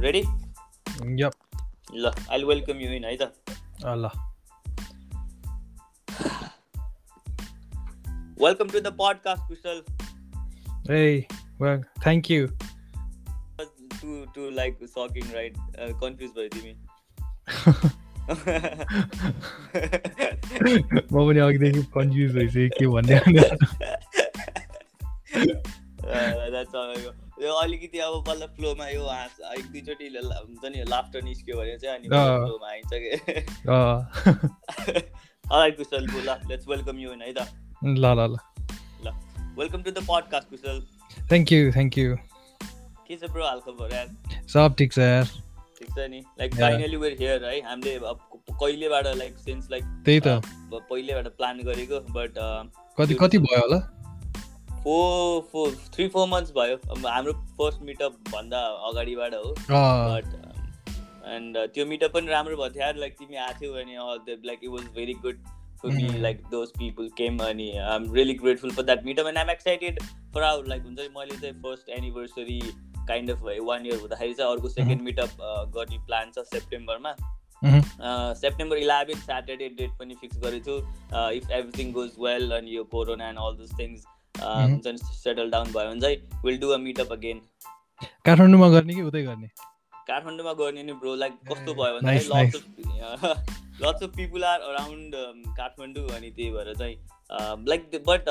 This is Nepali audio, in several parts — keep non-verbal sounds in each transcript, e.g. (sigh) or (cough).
Ready Yep. ल आई वेलकम यु इन है त Uh, ल (sighs) welcome to the podcast Kushal Hey, well, thank you. To to like sucking right confuse भयो तिमी म पनि अघिदेखि कन्फ्युज भइसकेँ के भन्ने अलिकति अब बल्ल फ्लोमा यो हाँस एक दुईचोटि हुन्छ नि लाफ्टर निस्क्यो भने चाहिँ अनि। फ्लोमा आइन्छ कि? अलराइट (laughs) कुशल ल लेट्स वेलकम यु इन है त? ल ल ल। ल welcome to the podcast Kushal. Thank you thank you के छ ब्रो हालखबर यार? सब ठिक छ यार। ठिक छ नि। लाइक. फाइनली वेयर हियर है। हामीले कहिलेबाट लाइक सिन्स लाइक त्यही त। पहिलेबाट प्लान गरेको बट कति कति भयो होला? Four four three four months भयो हाम्रो फर्स्ट मिटअप भन्दा अगाडिबाट हो बट एन्ड त्यो मिटअप पनि राम्रो भएको थियो लाइक तिमी आएको थियौ अनि like it was very good for me. Like those people came अनि I am really grateful for that meetup and I'm excited for our like हुन्छ नि मैले चाहिँ first anniversary kind of one year हुँदाखेरि चाहिँ अर्को सेकेन्ड मिटअप गर्ने प्लान छ सेप्टेम्बरमा. सेप्टेम्बर इलेभेन स्याटरडे डेट पनि फिक्स गरेको छु इफ एभ्रिथिङ गोज वेल अनि यो corona and all those things. हुन्छ नि सेटल डाउन भयो भने चाहिँ will do a meetup again काठमाडौँमा गर्ने कि उतै गर्ने? काठमाडौँमा गर्ने नि ब्रो लाइक कस्तो भयो nice, भन्दाखेरि lots of lots of people are around Kathmandu अनि त्यही भएर चाहिँ like but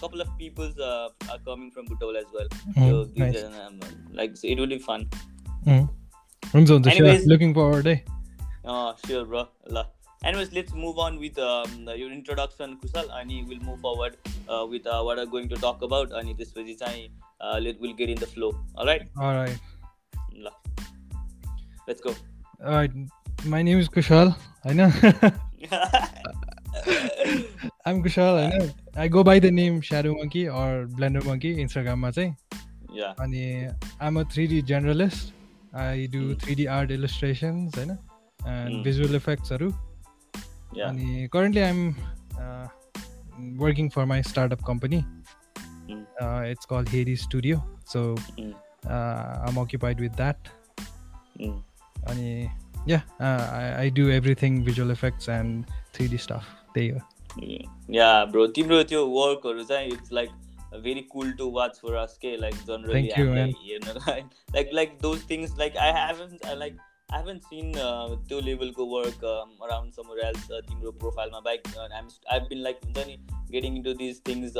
couple of peoples are coming from Butwal as well nice. Like it will be fun. हुन्छ हुन्छ लुकिङ फरवर्ड है स्योर ब्रो ल Anyways, let's move on with um, your introduction, Kusal, and we'll move forward uh, with uh, what we're going to talk about. And this way, uh, we'll get in the flow. All right, Alright. ल let's go. Alright. My name is Kushal. होइन I'm Kushal होइन I go by the name Shadow Monkey or Blender Monkey इन्स्टाग्राममा चाहिँ yeah. अनि um a three D journalist I do Mm. Three D art illustrations होइन एन्ड Mm. भिजुअल इफेक्ट्सहरू. अनि currently I'm working for my startup company Mm. It's call हेरी studio so Mm. Um occupied with that Mm. अनि yeah I do everything visual effects and three D stuff त्यही हो या ब्रो तिम्रो त्यो वर्कहरू चाहिँ it's like very cool to watch for us के like generally Thank you, man. हेर्नलाई like like those things like I haven't like I haven't seen त्यो लेभलको वर्क अराउन्ड समर एल्स तिम्रो प्रोफाइलमा बाइक आई बिन लाइक हुन्छ नि getting into these things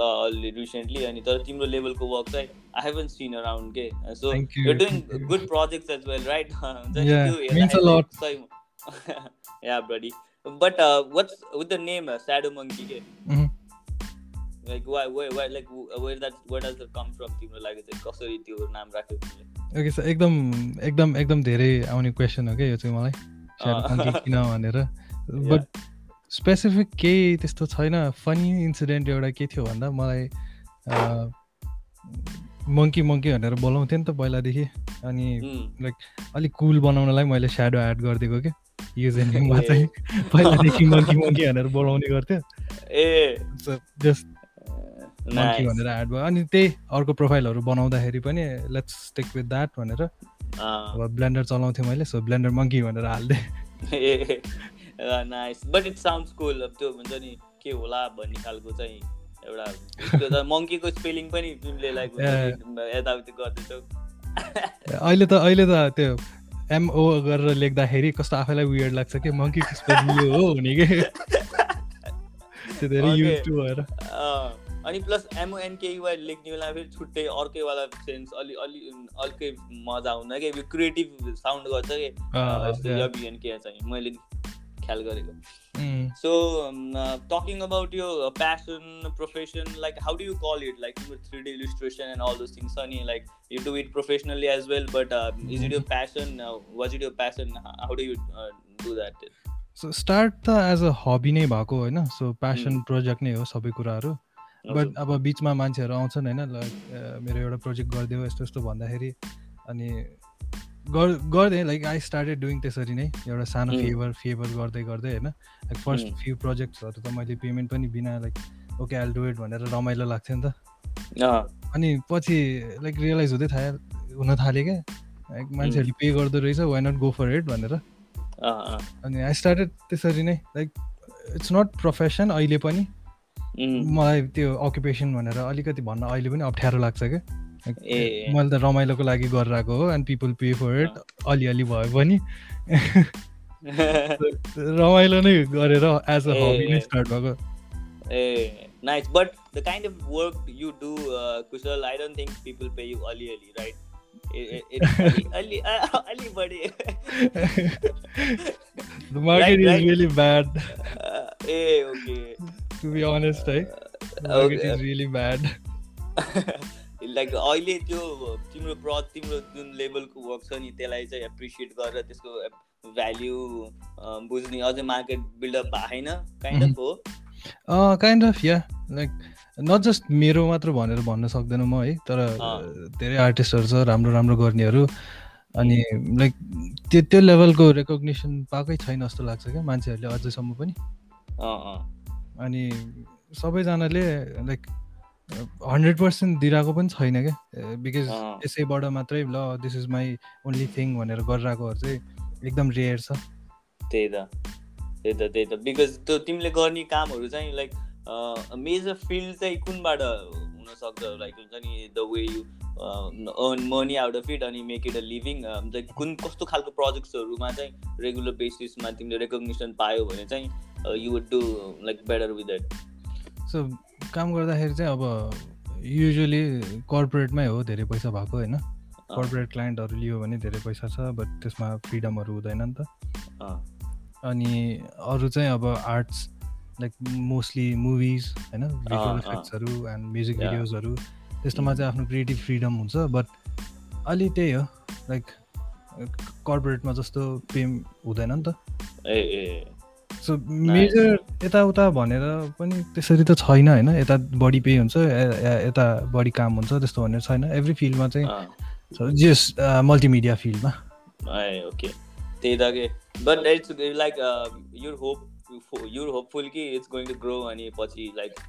recently अनि तर तिम्रो लेभलको वर्क चाहिँ आई हेभन सिन अराउन्ड के so Thank you, you doing thank you. Good projects as well right हुन्छ (laughs) नि Yeah, त्यो means a lot. (laughs) हेर्दाखेरि yeah buddy but uh, what's with the name uh, shadow monkey ke? Mhm. like why where, where like wh- where that where does it come from तिम्रो लागि चाहिँ कसरी त्यो नाम राख्यो तिमीले ओके सर एकदम एकदम एकदम धेरै आउने क्वेसन हो क्या यो चाहिँ मलाई। किन भनेर। (laughs) बट स्पेसिफिक केही त्यस्तो छैन। फनी इन्सिडेन्ट एउटा के थियो भन्दा मलाई मङ्की मङ्की भनेर बोलाउँथेँ नि त पहिलादेखि। अनि Hmm. लाइक अलिक कुल बनाउनलाई मैले स्याडो एड गरिदिएको क्या युज एन्ड नेममा चाहिँ। (laughs) पहिलादेखि मङ्की मङ्की भनेर बोलाउने गर्थ्यो। (laughs) ए। Just monkey. भनेर एड भयो। अनि त्यही अर्को प्रोफाइलहरू बनाउँदाखेरि पनि लेट्स स्टिक विथ द्याट भनेर अब ब्लेन्डर चलाउँथेँ मैले सो ब्लेन्डर मङ्की भनेर हालिदिएँ। ए nice but it sounds cool अब त्यो हुन्छ नि के होला भन्ने खालको चाहिँ एउटा त्यो त मङ्कीको स्पेलिङ पनि तिमीले लाइक यताउति गर्दैछौ। (laughs) अहिले त अहिले त त्यो एमओ गरेर लेख्दाखेरि कस्तो आफैलाई वियर्ड लाग्छ कि? मङ्की स्पेलिङ यो हो हुने कि? (laughs) त्यो धेरै. युज टु भएर। अनि प्लस एमओएनकेवाई लेख्ने बेला फेरि छुट्टै अर्कैवाला सेन्स अलि अलि अर्कै मजा आउँदैन कि? यो क्रिएटिभ साउन्ड गर्छ कि? चाहिँ मैले ख्याल गरेको। सो टकिङ अबाउट यो passion profession like how do you call it like three D illustration and all those things छ नि like you do it professionally as well but is it यो प्यासन वाज इट यो passion how do you do that so start त एज अ हबी नै भएको होइन? सो प्यासन प्रोजेक्ट नै हो सबै कुराहरू। बट अब बिचमा मान्छेहरू आउँछन् होइन लाइक मेरो एउटा प्रोजेक्ट गरिदियो यस्तो यस्तो भन्दाखेरि अनि गर गर्दै लाइक आई स्टार्टेड डुइङ त्यसरी नै एउटा सानो. फेभर फेभर गर्दै गर्दै होइन लाइक फर्स्ट. फ्यु प्रोजेक्ट्सहरू त मैले पेमेन्ट पनि बिना like okay I'll do it भनेर रमाइलो लाग्थ्यो नि त। अनि पछि लाइक रियलाइज हुँदै थाल्यो हुन थाल्यो क्या। मान्छेहरूले पे गर्दो रहेछ why not go for it भनेर। अनि आई स्टार्टेड त्यसरी नै लाइक इट्स नट प्रोफेसन अहिले पनि। मलाई त्यो अकुपेसन भनेर अलिकति भन्न अहिले पनि अप्ठ्यारो लाग्छ क्या मैले त रमाइलोको लागि गरेर आएको हो and people pay for it अलिअलि भयो पनि रमाइलो नै गरेर एज अ हबी नै स्टार्ट भएको ए nice but the kind of work you do uh, kushal i don't think people pay you ali ali right it, it, it ali, ali, buddy the market right, is right? really bad uh, hey okay to be honest the market okay. is really bad. (laughs) Like अहिले त्यो तिम्रो प्र तिम्रो जुन लेभलको वर्क छ नि त्यसलाई चाहिँ एप्रिसिएट गरेर त्यसको भ्याल्यु बुझ्ने अझै मार्केट बिल्डअप भएन काइन्ड अफ हो। Kind of yeah like not just मेरो मात्र भनेर भन्न सक्दैन म है तर धेरै आर्टिस्टहरू छ राम्रो राम्रो गर्नेहरू। अनि लाइक त्यो त्यो लेभलको रेकग्नेसन पाएकै छैन जस्तो लाग्छ क्या मान्छेहरूले अझैसम्म पनि। अनि सबैजनाले लाइक हन्ड्रेड पर्सेन्ट दिइरहेको पनि छैन क्या बिकज यसैबाट मात्रै ल this is my only thing भनेर गरिरहेकोहरू चाहिँ एकदम रेयर छ। त्यही त। त्यही त त्यही त। बिकज त्यो तिमीले गर्ने कामहरू चाहिँ लाइक मेजर फिल्ड चाहिँ कुनबाट हुनसक्छ? लाइक हुन्छ नि the way you earn money out of it अनि मेक इट अ लिभिङ कुन कस्तो खालको प्रोजेक्ट्सहरूमा चाहिँ रेगुलर बेसिसमा तिमीले रेकग्नेसन पायो भने चाहिँ you would do like better with that so काम गर्दाखेरि चाहिँ अब युजली कर्पोरेटमै हो धेरै पैसा भएको होइन? कर्पोरेट क्लाइन्टहरू लियो भने धेरै पैसा छ बट त्यसमा फ्रिडमहरू हुँदैन नि त। अनि अरू चाहिँ अब आर्ट्स लाइक मोस्टली मुभिज होइन? भिजुअल इफेक्ट्सहरू एन्ड म्युजिक भिडियोजहरू त्यस्तोमा चाहिँ आफ्नो क्रिएटिभ फ्रिडम हुन्छ बट अलि त्यही हो लाइक कर्पोरेटमा जस्तो पेम हुँदैन नि त। सो मेजर यताउता भनेर पनि त्यसरी त छैन होइन? यता बढी पे हुन्छ यता बढी काम हुन्छ त्यस्तो भनेर छैन। एभ्री फिल्डमा चाहिँ जस मल्टिमिडिया फिल्डमा ओके। त्यही त के but it's like your hope you're hopeful ki it's going to grow and पछि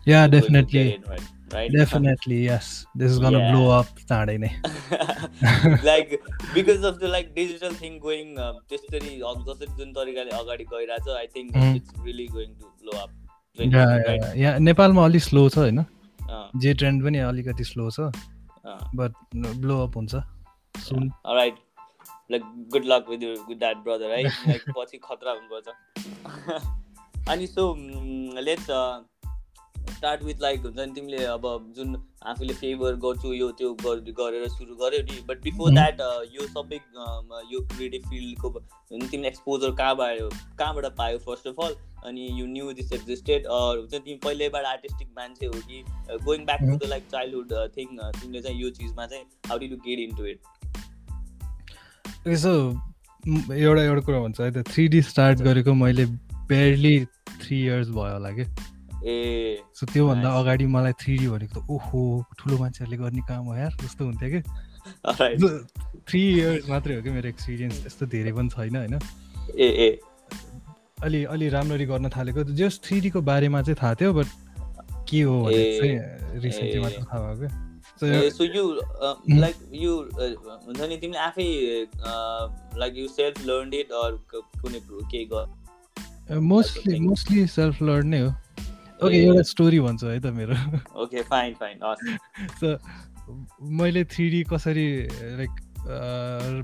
yeah definitely. it, right? definitely yes. This is gonna yeah. blow up (laughs) like because of the like digital thing going त्यसरी जसरी जुन तरिकाले अगाडि गइरहेछ I think it's really going to blow up यहाँ नेपालमा अलिक स्लो छ होइन जे ट्रेन्ड पनि अलिकति स्लो छ बट ब्लो अप हुन्छ soon right like good luck with with that brother है लाइक पछि खतरा हुनुपर्छ अनि so let's start with like हुन्छ नि तिमीले अब जुन आफूले फेभर गर्छु यो त्यो गरेर सुरु गर्यो नि बट बिफोर द्याट यो सबै यो क्रिएटिभ फिल्डको तिमीले एक्सपोजर कहाँबाट कहाँबाट पायो फर्स्ट अफ अल अनि यु न्यू दिस एक्जिस्टेड हुन्छ तिमी पहिल्यैबाट आर्टिस्टिक मान्छे हो कि going back to the like childhood thing तिमीले चाहिँ यो चिजमा चाहिँ how do you get into it यसो एउटा एउटा कुरा भन्छ है त थ्री डी स्टार्ट गरेको मैले बेयरली थ्री इयर्स भयो होला कि? ए सो त्योभन्दा अगाडि मलाई थ्री डी भनेको त ओहो ठुलो मान्छेहरूले गर्ने काम हो यार जस्तो हुन्थ्यो कि थ्री इयर्स मात्रै हो कि मेरो एक्सपिरियन्स त्यस्तो धेरै पनि छैन होइन? ए ए। अलि अलि राम्ररी गर्न थालेको जस्ट थ्री डीको बारेमा चाहिँ थाहा थियो बट के हो भने चाहिँ रिसेन्टली मात्र थाहा भयो क्या सो यु लाइक यु हुन्छ नि तिमीले आफै like you self learn it or कुनै केही गर मोस्टली मोस्टली सेल्फ लर्न नै हो। ओके एउटा स्टोरी भन्छु है त मेरो। ओके फाइन फाइन सो मैले थ्री डी कसरी लाइक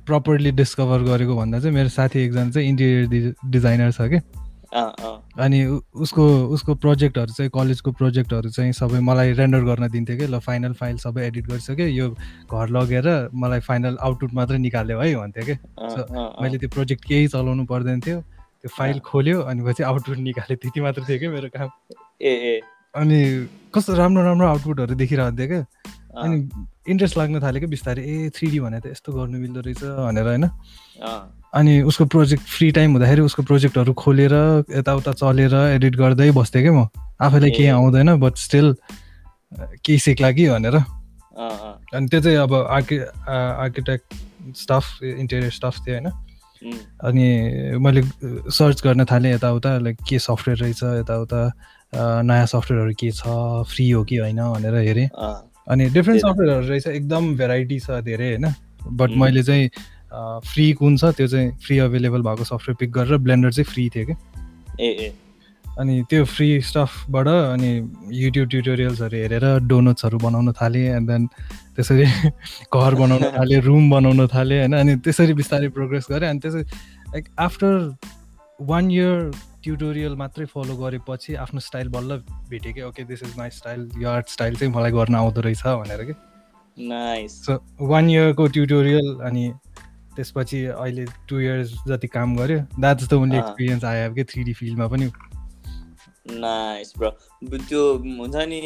प्रपरली डिस्कभर गरेको भन्दा चाहिँ मेरो साथी एकजना चाहिँ इन्टेरियर डिजाइनर छ कि। अनि उसको उसको प्रोजेक्टहरू चाहिँ कलेजको प्रोजेक्टहरू चाहिँ सबै मलाई रेन्डर गर्न दिन्थ्यो कि। ल फाइनल फाइल सबै एडिट गरिसक्यो यो घर लगेर मलाई फाइनल आउटपुट मात्रै निकाल्यो है भन्थ्यो कि। मैले त्यो प्रोजेक्ट केही चलाउनु पर्दैन थियो। त्यो फाइल खोल्यो अनि पछि आउटपुट निकाल्यो। त्यति मात्र थियो कि मेरो काम। ए ए। अनि कस्तो राम्रो राम्रो आउटपुटहरू देखिरहेको थियो क्या अनि इन्ट्रेस्ट लाग्न थाल्यो कि बिस्तारै। ए थ्री डी भने त यस्तो गर्नु मिल्दो रहेछ भनेर होइन। अनि उसको प्रोजेक्ट फ्री टाइम हुँदाखेरि उसको प्रोजेक्टहरू खोलेर यताउता चलेर एडिट गर्दै बस्थेँ क्या म। आफैलाई केही आउँदैन बट स्टिल केही सिक्ला कि भनेर। अनि त्यो चाहिँ अब आर्कि आर्किटेक्ट स्टाफ इन्टेरियर स्टाफ थियो होइन। अनि मैले सर्च गर्न थालेँ यताउता लाइक के सफ्टवेयर रहेछ यताउता नयाँ सफ्टवेयरहरू के छ फ्री हो कि होइन भनेर हेरेँ। अनि डिफ्रेन्ट सफ्टवेयरहरू रहेछ एकदम भेराइटी छ धेरै होइन। बट मैले चाहिँ फ्री कुन छ त्यो चाहिँ फ्री अभाइलेबल भएको सफ्टवेयर पिक गरेर ब्लेन्डर चाहिँ फ्री थियो कि ए ए। अनि त्यो फ्री स्टफबाट अनि युट्युब ट्युटोरियल्सहरू हेरेर डोनट्सहरू बनाउन थालेँ एन्ड देन त्यसरी (laughs) घर बनाउन (laughs) थालेँ रुम बनाउन थालेँ होइन? अनि त्यसरी बिस्तारै प्रोग्रेस गरेँ। अनि त्यसरी like after one year tutorial मात्रै फलो गरेपछि आफ्नो स्टाइल बल्ल भेटेँ कि okay this is my style यो आर्ट स्टाइल चाहिँ मलाई गर्न आउँदो रहेछ भनेर कि। सो वान इयरको ट्युटोरियल अनि त्यसपछि अहिले टु इयर्स जति काम गऱ्यो that's the only experience I have कि थ्री डी फिल्डमा पनि। नाइस ब्रो त्यो हुन्छ नि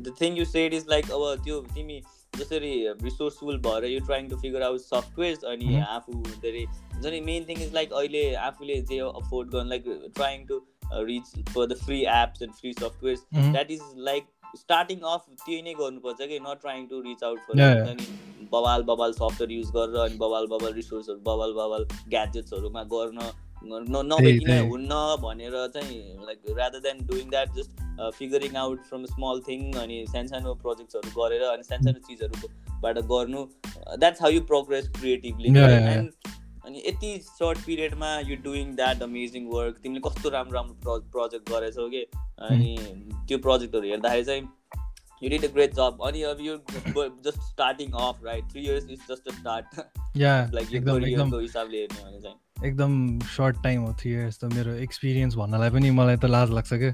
the thing you said is like अब त्यो तिमी जसरी रिसोर्सफुल भएर you trying to figure out software अनि आफू धेरै हुन्छ नि मेन थिङ इज लाइक अहिले आफूले जे अफोर्ड गर्नु like trying to reach for the free apps and free software that is like starting of त्यही नै गर्नुपर्छ कि not trying to reach out for अनि बबाल बबाल सफ्टवेयर युज गरेर अनि बबाल बबाल रिसोर्सहरू बबाल बबाल ग्याजेट्सहरूमा गर्न नभइकन हुन्न भनेर चाहिँ like rather than doing that just figuring out from small thing अनि सानसानो प्रोजेक्ट्सहरू गरेर अनि सानसानो चिजहरूबाट गर्नु that's how you progress creatively and अनि यति short पिरियडमा you doing that amazing work तिमीले कस्तो राम्रो राम्रो प्रोजेक्ट गरेछौ कि? अनि त्यो प्रोजेक्टहरू हेर्दाखेरि चाहिँ you did a great job. अनि अब यो just starting of right three years is just a start like यो हिसाबले हेर्ने भने चाहिँ। एकदम सर्ट टाइम हो थ्री इयर्स त मेरो एक्सपिरियन्स भन्नलाई पनि मलाई त लाज लाग्छ क्या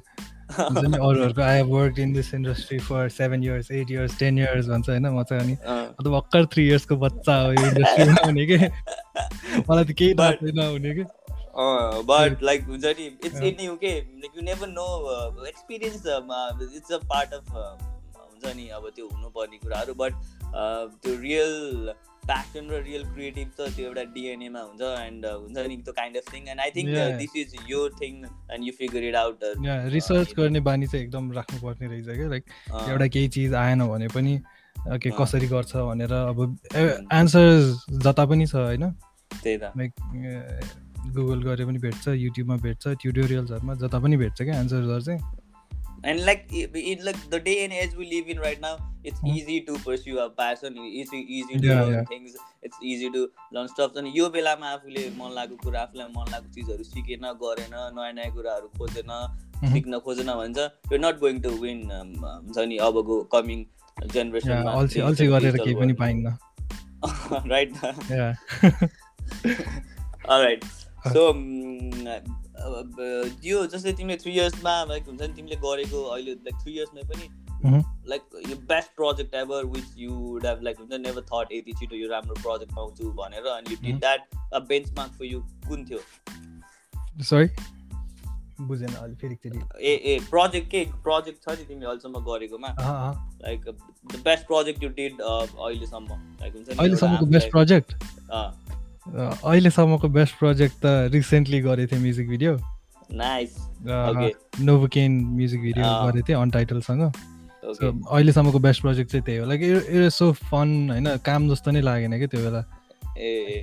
अरूहरूको I have work in this industry for seven years eight years ten years भन्छ होइन म चाहिँ अनि अन्त भर्खर थ्री इयर्सको बच्चा हो यो इन्डस्ट्रीमा हुने कि? मलाई त केही थाहा छैन हुने कि? बट लाइक हुन्छ नि इट्स इन यु के? Like you never know experience it's a part of हुन्छ नि अब त्यो हुनुपर्ने कुराहरू बट त्यो रियल प्यासन र रियल क्रिएटिभ त त्यो एउटा डिएनएमा हुन्छ एन्ड हुन्छ नि त्यो kind of thing and I think this is यो thing and you figure it out research गर्ने बानी चाहिँ एकदम राख्नुपर्ने रहेछ क्या लाइक एउटा केही चिज आएन भने पनि के कसरी गर्छ भनेर अब एन्सर जता पनि छ होइन? त्यही त। लाइक गुगल गरे पनि भेट्छ युट्युबमा भेट्छ ट्युटोरियल्सहरूमा जता पनि भेट्छ क्या एन्सर्सहरू चाहिँ and like in like the day and age we live in right now it's mm. easy to pursue a passion it's easy to yeah, learn yeah. things it's easy to learn stuff अनि यो बेलामा आफूले मन लागेको कुरा आफूलाई मन लागेको चिजहरू सिकेन गरेन नयाँ नयाँ कुराहरू खोजेन सिक्न खोजेन भन्छ you not going to win हुन्छ नि अबको कमिङ जेनेरेसनमा अल्छी गरेर केही पनि पाइन्न राइट राइट सो यो जस्तै तिमीले थ्री इयर्समा लाइक हुन्छ नि तिमीले गरेको अहिले लाइक थ्री इयर्समै पनि लाइक यो best project ever which you would have like हुन्छ नेभर थट यति छिटो यो राम्रो प्रोजेक्ट पाउँछु भनेर अनि you did that a benchmark for you कुन थियो? सरी बुझेन अलि फेरि ए ए प्रोजेक्ट के प्रोजेक्ट छ नि तिमीले अहिलेसम्म गरेकोमा? Like the best project you did अहिलेसम्म लाइक हुन्छ अहिलेसम्मको बेस्ट प्रोजेक्ट अहिलेसम्मको बेस्ट प्रोजेक्ट त रिसेन्टली गरेको थिएँ music video Novocaine music video गरेको थिएँ अनटाइटलसँग अहिलेसम्मको बेस्ट प्रोजेक्ट चाहिँ त्यही हो। लाइक इट सो फन होइन काम जस्तो नै लागेन कि त्यो बेला।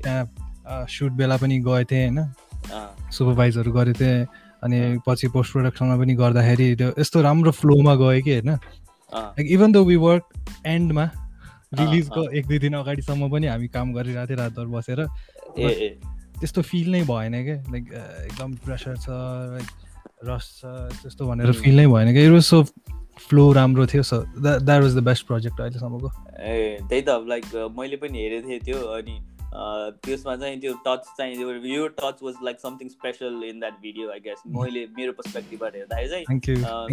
त्यहाँ सुट बेला पनि गएको थिएँ होइन। सुपरभाइजहरू गरेको थिएँ अनि पछि पोस्ट प्रोडक्सनमा पनि गर्दाखेरि त्यो यस्तो राम्रो फ्लोमा गयो कि होइन। Like even the we work एन्डमा रिलिजको एक दुई दिन अगाडिसम्म पनि हामी काम गरिरहेको थियौँ रातभर बसेर। त्यस्तो फिल नै भएन क्या लाइक एकदम प्रेसर छ लाइक रस छ त्यस्तो भनेर फिल नै भएन क्या सो फ्लो राम्रो थियो so that was the best project अहिलेसम्मको। ए त्यही त लाइक मैले पनि हेरेको थिएँ त्यो अनि त्यसमा चाहिँ त्यो टच चाहिँ यो touch was like something special in that video I guess मैले मेरो पर्सपेक्टिभबाट हेर्दाखेरि चाहिँ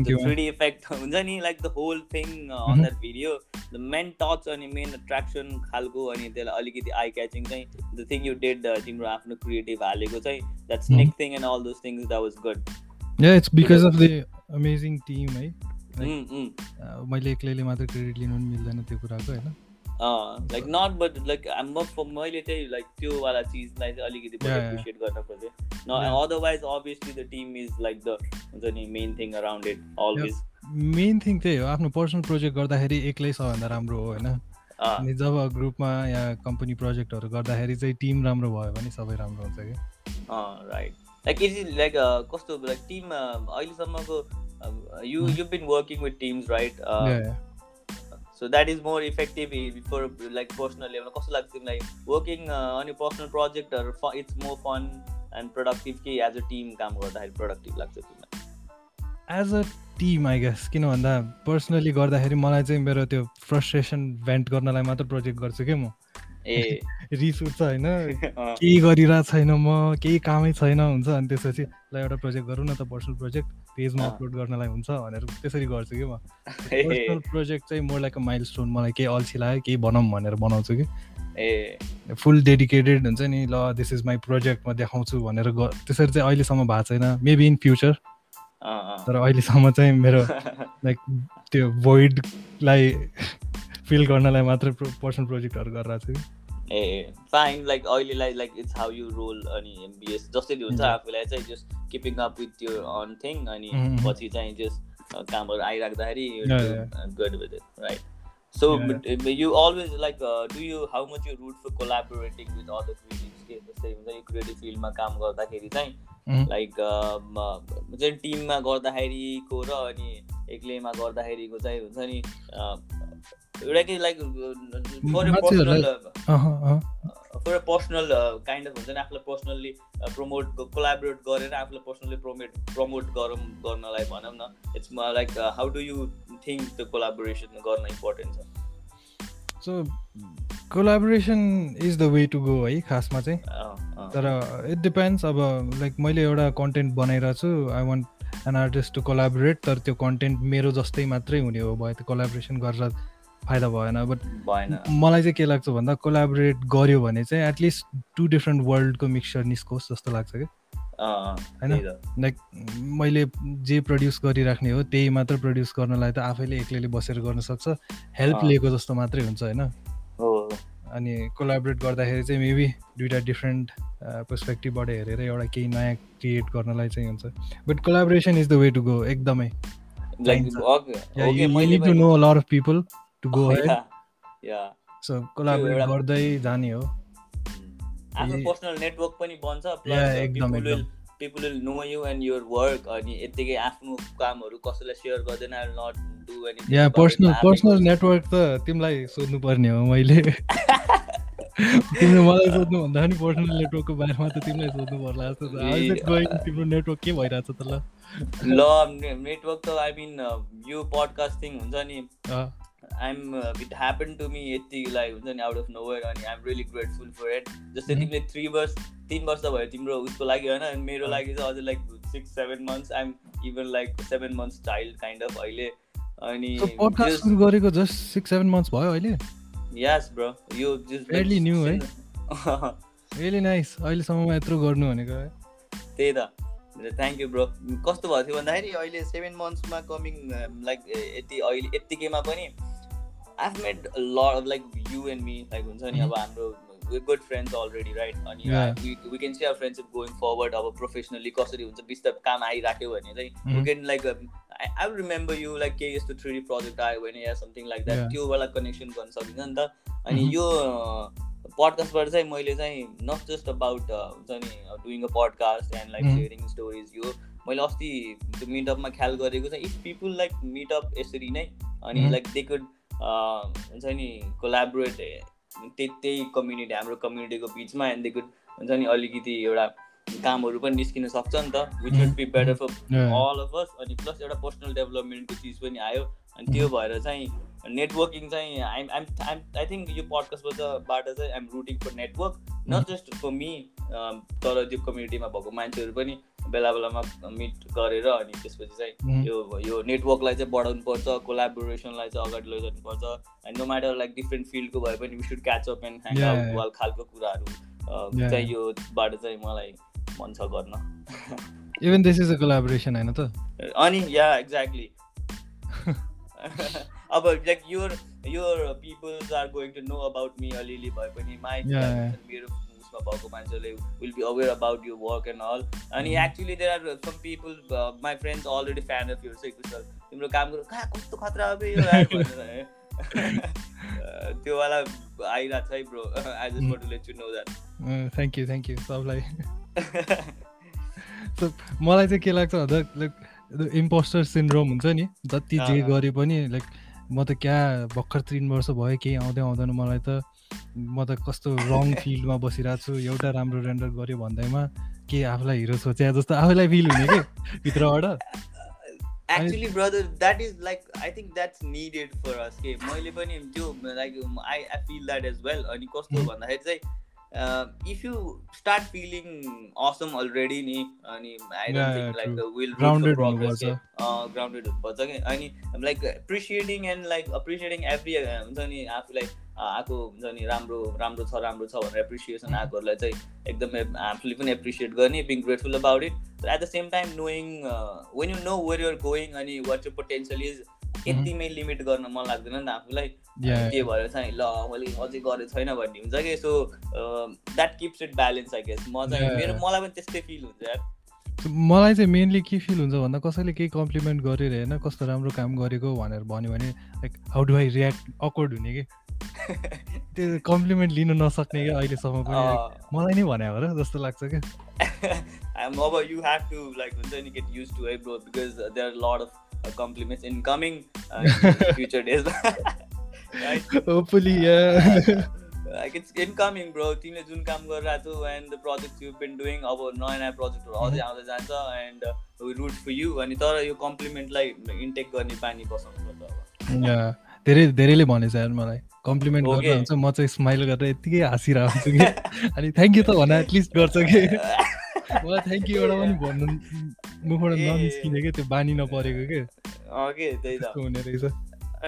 थ्री डी इफेक्ट हुन्छ नि like the whole thing on that video the main touch अनि मेन एट्र्याक्सन खालको अनि त्यसलाई अलिकति आई क्याचिङ चाहिँ द थिङ यु डेड तिम्रो आफ्नो क्रिएटिभ हालेको चाहिँ that snake thing and all those things that was good yeah it's because of the amazing team है मैले एक्लैले मात्र क्रेडिट लिनु पनि मिल्दैन त्यो कुराको होइन लाइक नट बट लाइक म मैले चाहिँ लाइक त्यो वाला चिजलाई चाहिँ अलिकति एप्रिसिएट गर्न खोजेँ। न otherwise obviously the team is like the हुन्छ नि main thing around it always main thing त्यही हो आफ्नो पर्सनल प्रोजेक्ट गर्दाखेरि एक्लै सबभन्दा राम्रो हो होइन? अनि जब ग्रुपमा या कम्पनी प्रोजेक्टहरू गर्दाखेरि चाहिँ टिम राम्रो भयो भने सबै राम्रो हुन्छ कि? राइट लाइक इज लाइक कस्तो लाइक टिम अहिलेसम्मको you you been working with teams right so that is more effective for like personal लेभलमा कस्तो लाग्छ तिमीलाई? वर्किङ अनि पर्सनल प्रोजेक्टहरू it's more fun and productive कि एज अ टिम काम गर्दाखेरि प्रोडक्टिभ लाग्छ तिमीलाई? As a team I guess किन भन्दा पर्सनली गर्दाखेरि मलाई चाहिँ मेरो त्यो फ्रस्ट्रेसन भेन्ट गर्नलाई मात्र प्रोजेक्ट गर्छु कि म? ए। (laughs) रिस उठ्छ होइन? (laughs) केही गरिरहेको छैन म केही कामै छैन हुन्छ अनि त्यसपछि ल एउटा प्रोजेक्ट गरौँ न त पर्सनल प्रोजेक्ट पेजमा अपलोड गर्नलाई हुन्छ भनेर त्यसरी गर्छु कि म। (laughs) पर्सनल प्रोजेक्ट चाहिँ more like a milestone मलाई केही अल्छी लाग्यो केही बनाऊँ भनेर बनाउँछु कि। ए। फुल डेडिकेटेड हुन्छ नि ल दिस इज माई प्रोजेक्ट म देखाउँछु भनेर त्यसरी चाहिँ अहिलेसम्म भएको छैन मेबी इन फ्युचर तर अहिलेसम्म चाहिँ मेरो (laughs) लाइक त्यो भोइडलाई फिल (laughs) गर्नलाई मात्र पर्सनल प्रोजेक्टहरू गरिरहेको छु ए फाइन लाइक अहिलेलाई like it's how you roll अनि एमबिएस जसरी हुन्छ आफूलाई चाहिँ जस्ट किपिङ अप विथ यो अन थिङ अनि पछि चाहिँ जस्ट कामहरू आइराख्दाखेरि good with it right so you always like do you how much you root for collaborating with other creatives के जस्तै हुन्छ यो क्रिएटिभ फिल्डमा काम गर्दाखेरि चाहिँ लाइक चाहिँ टिममा गर्दाखेरिको र अनि एक्लैमा गर्दाखेरिको चाहिँ हुन्छ नि एउटा कि like for personal for personal kind of हुन्छ नि आफूलाई पर्सनल्ली प्रमोट कोलाबोरेट गरेर आफूलाई पर्सनली प्रमोट प्रमोट गरौँ गर्नलाई भनौँ न। It's like how do you think त्यो कोलाबोरेसन गर्न इम्पोर्टेन्ट छ? So collaboration is the way to go है खासमा चाहिँ। तर इट डिपेन्ड्स अब लाइक मैले एउटा कन्टेन्ट बनाइरहेको छु I want an artist to collaborate तर त्यो कन्टेन्ट मेरो जस्तै मात्रै हुने हो भयो त्यो कोलाबोरेसन गरेर फाइदा भएन बट भएन। मलाई चाहिँ के लाग्छ भन्दा कोलाबोरेट गर्यो भने चाहिँ एटलिस्ट टु डिफ्रेन्ट वर्ल्डको मिक्सचर निस्कोस् जस्तो लाग्छ कि होइन? लाइक मैले जे प्रड्युस गरिराख्ने हो त्यही मात्र प्रड्युस गर्नलाई त आफैले एक्लैले बसेर गर्न सक्छ हेल्प लिएको जस्तो मात्रै हुन्छ होइन? अनि कोलाबोरेट गर्दाखेरि चाहिँ मेबी दुइटा डिफ्रेन्ट पर्सपेक्टिभबाट हेरेर एउटा केही नयाँ क्रिएट गर्नलाई चाहिँ हुन्छ। But collaboration is the way to go एकदमै। नो लर अफ पिपल गर्दै जाने हो। आफ्नो पर्सनल नेटवर्क पनि बन्छ plus people will know you and your work अनि यत्तिकै आफ्नो कामहरू कसैलाई सेयर गर्दैन I not do any yeah personal personal network त तिमीलाई सोध्नु पर्ने हो मैले। तिमीले मलाई सोध्नु भन्दा पनि पर्सनल नेटवर्कको बारेमा त तिमीलाई सोध्नु पर्ला जस्तो तिम्रो नेटवर्क के भइरहेछ त ल? ल नेटवर्क त आई मिन यो पडकास्ट थिङ हुन्छ नि। I'm it happen to me यतिलाई हुन्छ नि आउट अफ नो वेयर अनि I'm really grateful for it जस्तै तिमीले थ्री वर्ष तिन वर्ष भयो तिम्रो उसको लागि होइन मेरो लागि चाहिँ अझै like six seven months I'm even like seven months child kind of अहिले अनि गरेको जस्ट सिक्स सेभेन मन्थ्स भयो अहिले यस ब्रो यो जस्ट न्यू है रियली नाइस अहिलेसम्म यत्रो गर्नु भनेको है त्यही त थ्याङ्क यू ब्रो कस्तो भएको थियो भन्दाखेरि अहिले सेभेन मन्थ्समा कमिङ लाइक यति अहिले यत्तिकैमा पनि I've met a lot of like you and me, like हुन्छ नि अब हाम्रो we're good friends already, right? अनि we, we can see our friendship going forward अब प्रोफेसनली कसरी हुन्छ बिस्तार काम आइराख्यो भने चाहिँ we can like um, I, I remember you like के यस्तो थ्री डी प्रोजेक्ट आयो भने या समथिङ लाइक द्याट त्योबाट कनेक्सन गर्न सकिन्छ नि त अनि यो पडकास्टबाट चाहिँ मैले चाहिँ नट जस्ट अबाउट हुन्छ नि doing a podcast and like sharing stories यो मैले अस्ति त्यो मिटअपमा ख्याल गरेको चाहिँ इफ पिपुल लाइक मिटअप यसरी नै अनि लाइक दे कुड हुन्छ नि कोलाबोरेट त्यही त्यही कम्युनिटी हाम्रो कम्युनिटीको बिचमा एन्ड हुन्छ नि अलिकति एउटा कामहरू पनि निस्किन सक्छ नि त। Which would be better for all of us अनि प्लस एउटा पर्सनल डेभलपमेन्टको चिज पनि आयो। अनि त्यो भएर चाहिँ नेटवर्किङ चाहिँ I'm I'm I'm I think यो पडकास्टबाट चाहिँ I'm rooting for network not just for me तर त्यो कम्युनिटीमा भएको मान्छेहरू पनि बेला बेलामा मिट गरेर अनि त्यसपछि चाहिँ यो यो नेटवर्कलाई चाहिँ बढाउनु पर्छ कोलाबोरेसनलाई चाहिँ अगाडि लैजानु पर्छ and no matter like different फिल्डको भए पनि we should catch up and hang out wall खालको कुराहरू चाहिँ योबाट चाहिँ मलाई मन छ गर्न। Even this is a collaboration हैन त? अनि या एक्ज्याक्टली (laughs) अब like your your peoples are going to know about me अलिअलि भए पनि माई मेरो उसमा भएको मान्छेले विल बी अवेर अबाउट यो वर्क एन्ड अल अनि actually there are some people my friends already fan of your Kushal तिम्रो काम गर्नु कहाँ कस्तो खतरा अब यो (laughs) (laughs) त्यो वाला आइरहेको छ है bro I just want to let you know that thank you thank you सबलाई मलाई चाहिँ के लाग्छ भन्दा लाइक इम्पोस्टर सिन्ड्रोम हुन्छ नि जति जे गरे पनि लाइक म त क्या भर्खर तिन वर्ष भयो केही आउँदै आउँदैन मलाई त। म त कस्तो रङ फिल्डमा (laughs) बसिरहेको छु एउटा राम्रो रेन्डर गऱ्यो भन्दैमा के आफूलाई हिरो सोचे जस्तो आफूलाई फिल हुने कि भित्रबाट? Actually brother that is like I think that's needed for us के मैले पनि त्यो like I I feel that as well अनि कस्तो भन्दाखेरि चाहिँ if you start feeling awesome already नि अनि I don't think like will progress grounded हुनुपर्छ कि अनि like appreciating and like appreciating every हुन्छ नि आफूलाई आएको हुन्छ नि राम्रो राम्रो छ राम्रो छ भनेर एप्रिसिएसन आएकोहरूलाई चाहिँ एकदमै आफूले पनि एप्रिसिएट गर्ने being grateful about it at the same time knowing when you know where you're going अनि वाट यु पोटेन्सियल इज यतिमै लिमिट गर्न मन लाग्दैन नि त आफूलाई। के भएर चाहिँ ल मैले अझै गरेको छैन भन्ने हुन्छ कि? So that keeps it balance I guess म चाहिँ मेरो मलाई पनि त्यस्तै फिल हुन्छ यार। मलाई चाहिँ मेनली के फिल हुन्छ भन्दा कसैले केही कम्प्लिमेन्ट गरेर होइन कस्तो राम्रो काम गरेको भनेर भन्यो भने like how do I react awkward हुने कि? (laughs) त्यो कम्प्लिमेन्ट लिनु नसक्ने क्या अहिलेसम्म पनि मलाई नै भने हो र जस्तो लाग्छ क्या। (laughs) अब यु हेभ टु लाइक हुन्छ नि get used to bro because there lot of compliments incoming future days hopefully like it's incoming bro तिमीले जुन काम गरिरहेको छौ and the project you been doing अब नयाँ नयाँ प्रोजेक्टहरू अझै आउँदै जान्छ एन्ड रुट फर यु अनि तर यो कम्प्लिमेन्टलाई इन्टेक गर्ने बानी बसाउनु पर्छ अब। धेरै धेरैले भनेछ यार मलाई। कम्प्लिमेन्ट गर्दा हुन्छ म चाहिँ स्माइल गरेर यत्तिकै हाँसिरहेको हुन्छु कि। (laughs) अनि थ्याङ्क यू त भन एटलिस्ट गर्छ कि। (laughs) मलाई थ्याङ्क यू एउटा पनि भन्नु (laughs) मुखबाट ननिस्किने क्या त्यो बानी नपरेको के? हुने रहेछ।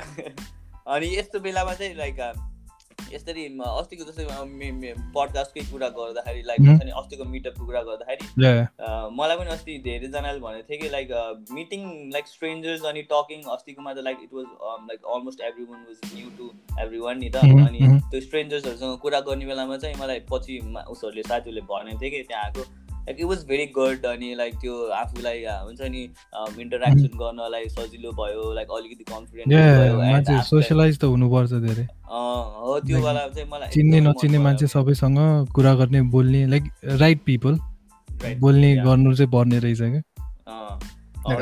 (laughs) अनि यस्तो बेलामा चाहिँ लाइक यसरी अस्तिको जस्तै पडकास्टकै कुरा गर्दाखेरि लाइक हुन्छ नि अस्तिको मिटअपको कुरा गर्दाखेरि मलाई पनि अस्ति धेरैजनाले भनेको थियो कि लाइक मिटिङ लाइक स्ट्रेन्जर्स अनि टकिङ अस्तिकोमा त like it was like almost every one was new to every one नि त। अनि त्यो स्ट्रेन्जर्सहरूसँग कुरा गर्ने बेलामा चाहिँ मलाई पछि उसहरूले साथीहरूले भनेको थियो कि त्यहाँ आएको। Like it was very good अनि लाइक त्यो आफूलाई हुन्छ नि इन्टरेक्सन गर्नलाई सजिलो भयो लाइक अलिकति कन्फिडेन्स सोसियलाइज त हुनुपर्छ धेरै। हो त्यो बेला चाहिँ मलाई चिन्ने नचिन्ने मान्छे सबैसँग कुरा गर्ने बोल्ने लाइक राइट पिपल बोल्ने गर्नु चाहिँ पर्ने रहेछ क्या।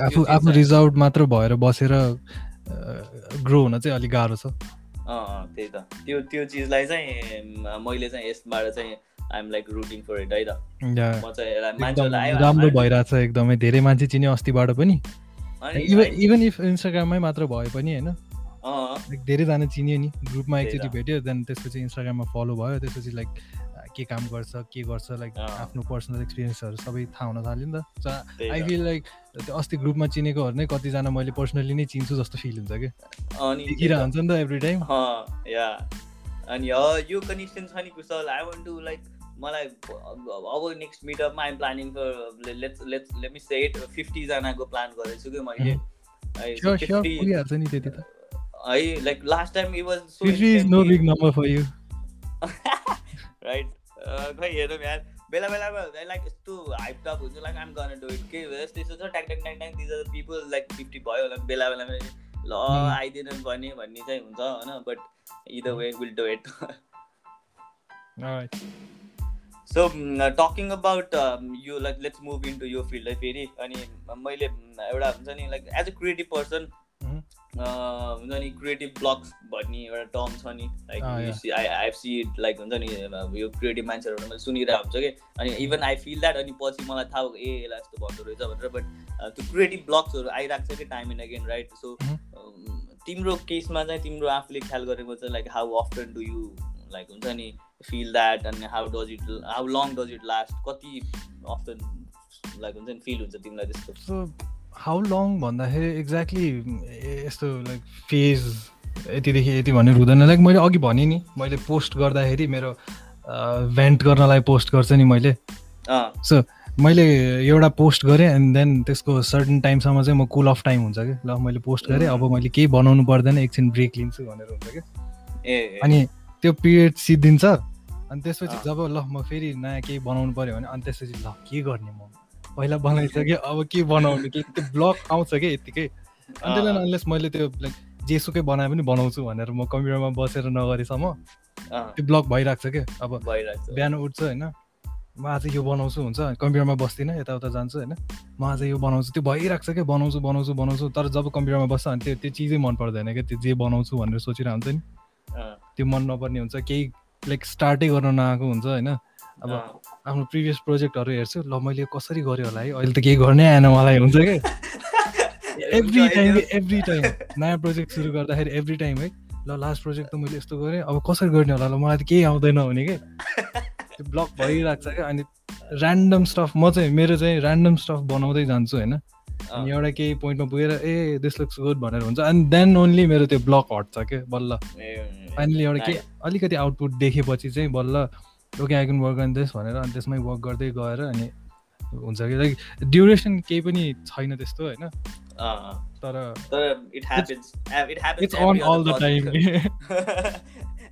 आफू आफ्नो रिजर्भ मात्र भएर बसेर ग्रो हुन चाहिँ अलिक गाह्रो छ। त्यही त। त्यो त्यो चिजलाई चाहिँ मैले चाहिँ यसबाट चाहिँ I'm like rooting for it है त? म चाहिँ राम्रो भइरहेछ एकदमै। धेरै मान्छे चिन्यो अस्तिबाट पनि। इभन इफ इन्स्टाग्राममै मात्र भए पनि होइन? धेरैजना चिन्यो नि। ग्रुपमा एकचोटि भेट्यो देन त्यसपछि इन्स्टाग्राममा फलो भयो। त्यसपछि लाइक के काम गर्छ के गर्छ लाइक आफ्नो पर्सनल एक्सपिरियन्सहरू सबै थाहा हुन थाल्यो नि त। आई फिल लाइक अस्ति ग्रुपमा चिनेकोहरू नै कतिजना मैले पर्सनली नै चिन्छु जस्तो फिल हुन्छ कि देखिरहेको हुन्छ नि त एभ्री टाइम अनि यो कनेक्सन छ नि Kushal. I want to like मलाई अब next मिटअपमा I'm planning let's let's let me say it फिफ्टीजनाको plan गरेको छु कि मैले। है like last time it was right खै हेरौँ यार। बेला बेलामा लाइक यस्तो हाइप टप हुन्छ लाइक आम गर्न डु इट के यस्तो यस्तो छ ट्याक ट्याक ट्याक ट्याक दिज पिपल लाइक फिफ्टी भयो होला बेला बेलामा ल आइदिनु भने भन्ने चाहिँ हुन्छ होइन but either way will do it so talking about यो like let's move in to यो फिल्ड है फेरि अनि मैले एउटा हुन्छ नि like as a creative person हुन्छ नि क्रिएटिभ ब्लग्स भन्ने एउटा टर्म छ नि like I I see it like हुन्छ नि यो क्रिएटिभ मान्छेहरू मैले सुनिरहेको हुन्छ कि अनि इभन आई फिल द्याट अनि पछि मलाई थाहा भएको ए यसलाई यस्तो भन्दो रहेछ भनेर बट त्यो क्रिएटिभ ब्लग्सहरू आइरहेको छ कि time and again right so तिम्रो केसमा चाहिँ तिम्रो आफूले ख्याल गरेको चाहिँ like how often do you like हुन्छ नि फिल द्याट अनि how does it how long does it last कति अफ्टन लाइक हुन्छ नि फिल हुन्छ तिमीलाई त्यस्तो? हाउ लङ भन्दाखेरि एक्ज्याक्टली यस्तो लाइक फेज यतिदेखि यति भनेर हुँदैन लाइक मैले अघि भनेँ नि मैले पोस्ट गर्दाखेरि मेरो भेन्ट गर्नलाई पोस्ट गर्छ नि मैले। सो मैले एउटा पोस्ट गरेँ एन्ड देन त्यसको सर्टन टाइमसम्म चाहिँ म कुल अफ टाइम हुन्छ कि? ल मैले पोस्ट गरेँ अब मैले केही बनाउनु पर्दैन एकछिन ब्रेक लिन्छु भनेर हुन्छ कि? अनि त्यो पिरियड सिद्धिन्छ। अनि त्यसपछि जब ल म फेरि नयाँ केही बनाउनु पऱ्यो भने अनि त्यसपछि ल के गर्ने म? पहिला बनाइसकेँ अब के बनाउने? कि त्यो ब्लग आउँछ कि यत्तिकै अनि त्यसलाई अनलेस मैले त्यो लाइक जेसुकै बनाए पनि बनाउँछु भनेर म कम्प्युटरमा बसेर नगरेसम्म त्यो ब्लग भइरहेको छ क्या अब बिहान उठ्छ होइन म आज यो बनाउँछु हुन्छ कम्प्युटरमा बस्दिनँ यताउता जान्छु होइन म आज यो बनाउँछु त्यो भइरहेको छ क्या बनाउँछु बनाउँछु बनाउँछु तर जब कम्प्युटरमा बस्छ अनि त्यो त्यो चिजै मन पर्दैन क्या त्यो जे बनाउँछु भनेर सोचिरहेको हुन्छ नि त्यो मन नपर्ने हुन्छ केही लाइक स्टार्टै गर्न नआएको हुन्छ होइन? अब आफ्नो प्रिभियस प्रोजेक्टहरू हेर्छु ल मैले कसरी गरेँ होला है? अहिले त केही गर्नै आएन मलाई हुन्छ क्या एभ्री टाइम एभ्री टाइम नयाँ प्रोजेक्ट सुरु गर्दाखेरि एभ्री टाइम है? ल लास्ट प्रोजेक्ट त मैले यस्तो गरेँ अब कसरी गर्ने होला? ल मलाई त केही आउँदैन भने क्या त्यो (laughs) ब्लक भइरहेको छ क्या अनि ऱ्यान्डम स्टफ म चाहिँ मेरो चाहिँ ऱ्यान्डम स्टफ बनाउँदै जान्छु होइन? अनि एउटा केही पोइन्टमा पुगेर ए दिस लुक्स गुड भनेर हुन्छ। अनि देन ओन्ली मेरो त्यो ब्लक हट्छ क्या बल्ल। फाइनली एउटा के अलिकति आउटपुट देखेपछि चाहिँ बल्ल okay I can work on this भनेर अनि त्यसमै वर्क गर्दै गएर अनि हुन्छ कि लाइक ड्युरेसन केही पनि छैन त्यस्तो होइन? तर it's on all the time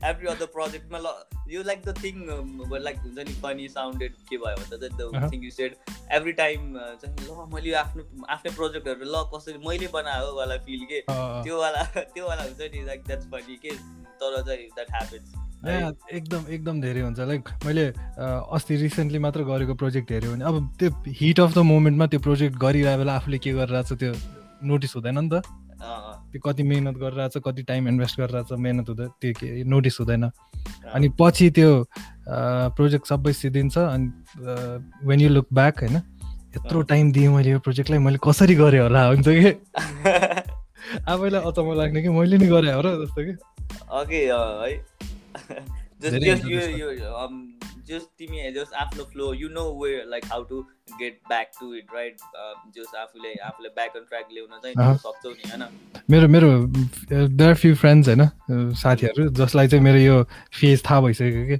every other प्रोजेक्टमा ल यो लाइक द थिङ लाइक हुन्छ नि फनी साउन्डेड के भयो भन्दा चाहिँ the thing you said every time चाहिँ ल मैले आफ्नो आफ्नै प्रोजेक्टहरू ल कसरी मैले बनायो वाला फिल के? त्यो वाला (laughs) त्यो वाला हुन्छ नि लाइक द्याट्स फनी के? तर चाहिँ द्याट ह्यापन्स एकदम एकदम धेरै हुन्छ। लाइक मैले अस्ति रिसेन्टली मात्र गरेको प्रोजेक्ट हेऱ्यो भने अब त्यो हिट अफ द मोमेन्टमा त्यो प्रोजेक्ट गरिरहेको बेला आफूले के गरिरहेको छ त्यो नोटिस हुँदैन नि त। त्यो कति मिहिनेत गरिरहेछ कति टाइम इन्भेस्ट गरिरहेछ मिहिनेत हुँदैन त्यो के नोटिस हुँदैन। अनि पछि त्यो प्रोजेक्ट सबै सिद्धिन्छ अनि वेन यु लुक ब्याक होइन यत्रो टाइम दिएँ मैले यो प्रोजेक्टलाई मैले कसरी गरेँ होला हुन्छ कि? (laughs) आफैलाई अचम्म लाग्ने कि मैले नि गरेँ हो र जस्तो कि। अघि है (laughs) you, you um just तिमी just आफ्नो flow you know way like how to get back to it right just आफूले आफूले ब्याक अन ट्र्याक ल्याउन चाहिँ सक्छौ नि होइन मेरो मेरो देयर फ्यु फ्रेन्ड्स होइन साथीहरू जसलाई चाहिँ मेरो यो फेज थाहा भइसक्यो कि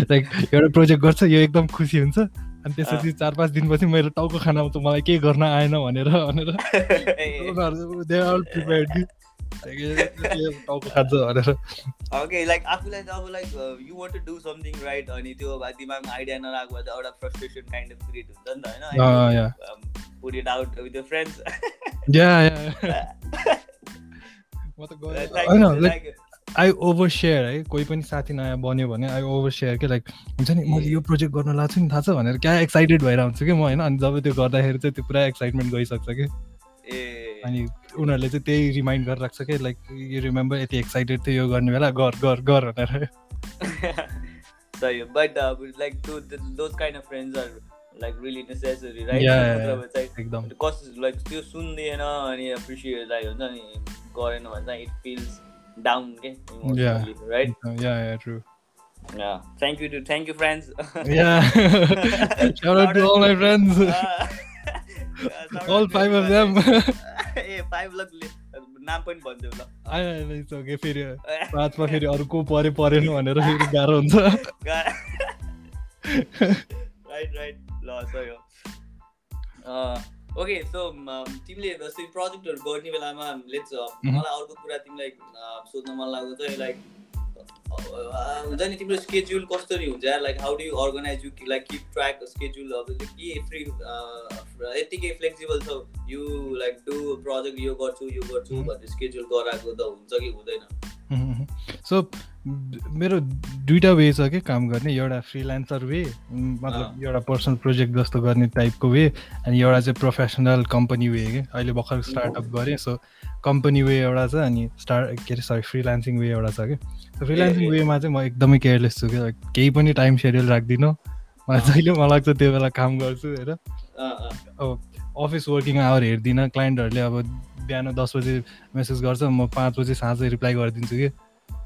लाइक (laughs) एउटा प्रोजेक्ट गर्छ यो एकदम खुसी हुन्छ। अनि त्यसपछि चार पाँच दिनपछि मेरो टाउको खाना आउँछ मलाई केही गर्न आएन भनेर भनेर। (laughs) ओके लाइक आफूलाई त अब like you want to do something right अनि त्यो दिमागमा आइडिया नरहेको भए त एउटा फ्रस्ट्रेसन काइन्ड अफ क्रिएट हुन्छ नि त होइन put it out with your friends या म त होइन लाइक आई ओभर सेयर है कोही पनि साथी नयाँ बन्यो भने आई ओभर सेयर के लाइक हुन्छ नि मैले यो प्रोजेक्ट गर्न लाग्छु नि थाहा छ भनेर क्या एक्साइटेड भएर हुन्छ कि म होइन? अनि जब त्यो गर्दाखेरि चाहिँ त्यो पुरा एक्साइटमेन्ट गइसक्छ कि? अनि उनीहरूले चाहिँ त्यही रिमाइन्ड गरेर राख्छ कि लाइक यो रिमेम्बर यति एक्साइटेड थियो यो गर्ने बेला गर गर गर भनेर (laughs) सही but like those kind of friends are like really necessary right एकदम कस लाइक त्यो सुन्दिएन अनि एप्रिसिएट लाइक हुन्छ नि गरेन भने चाहिँ इट फिल्स डाउन के right Yeah. Thank you to thank you friends. (laughs) yeah. (laughs) Shout out to all my friends. all five of them. Five नाम पनि भनिदेऊ ल। आइसक्यो फेरि पाँचमा (laughs) फेरि अरू को परे परेन भनेर फेरि गाह्रो हुन्छ। (laughs) राइट राइट ल सही हो। ओके सो तिमीले जस्तै प्रोजेक्टहरू गर्ने बेलामा लेट्स मलाई अर्को कुरा तिमीलाई सोध्न मन लाग्दो चाहिँ लाइक हुन्छ नि तिम्रो स्केड्युल कसरी हुन्छ like how do you organize you like keep track schedule अब के फ्री यत्तिकै फ्लेक्सिबल छ? यु लाइक डु प्रोजेक्ट यो गर्छु यो गर्छु भन्ने स्केड्युल गराएको त हुन्छ कि हुँदैन? सो मेरो दुइटा वे छ कि काम गर्ने? एउटा फ्रिलान्सर वे मतलब एउटा पर्सनल प्रोजेक्ट जस्तो गर्ने टाइपको वे अनि एउटा चाहिँ प्रोफेसनल कम्पनी वे कि। अहिले भर्खर स्टार्टअप गरेँ सो कम्पनी वे एउटा छ अनि स्टार्ट के अरे सरी फ्रिलान्सिङ वे एउटा छ कि। फ्रिलान्सिङ वेमा चाहिँ म एकदमै केयरलेस छु क्या केही पनि टाइम सेड्युल राख्दिनँ। मलाई जहिले मलाई लाग्छ त्यो बेला काम गर्छु होइन। अब अफिस वर्किङ आवर हेर्दिनँ क्लाइन्टहरूले अब बिहान दस बजे मेसेज गर्छ म पाँच बजे साँझ रिप्लाई गरिदिन्छु कि।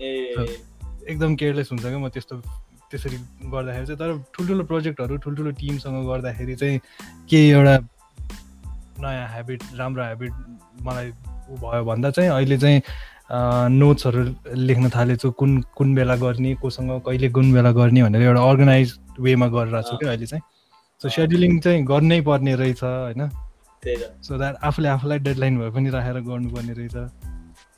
एकदम केयरलेस हुन्छ क्या म त्यस्तो त्यसरी गर्दाखेरि चाहिँ तर ठुल्ठुलो प्रोजेक्टहरू ठुल्ठुलो टिमसँग गर्दाखेरि चाहिँ केही एउटा नयाँ ह्याबिट राम्रो ह्याबिट मलाई ऊ भयो भन्दा चाहिँ अहिले चाहिँ नोट्सहरू लेख्न थालेछु कुन कुन बेला गर्ने कोसँग कहिले कुन बेला गर्ने भनेर एउटा अर्गनाइज वेमा गरिरहेको छु क्या अहिले चाहिँ। सो सेड्युलिङ चाहिँ गर्नै पर्ने रहेछ होइन? सो द्याट आफूले आफूलाई डेडलाइन भए पनि राखेर गर्नुपर्ने रहेछ।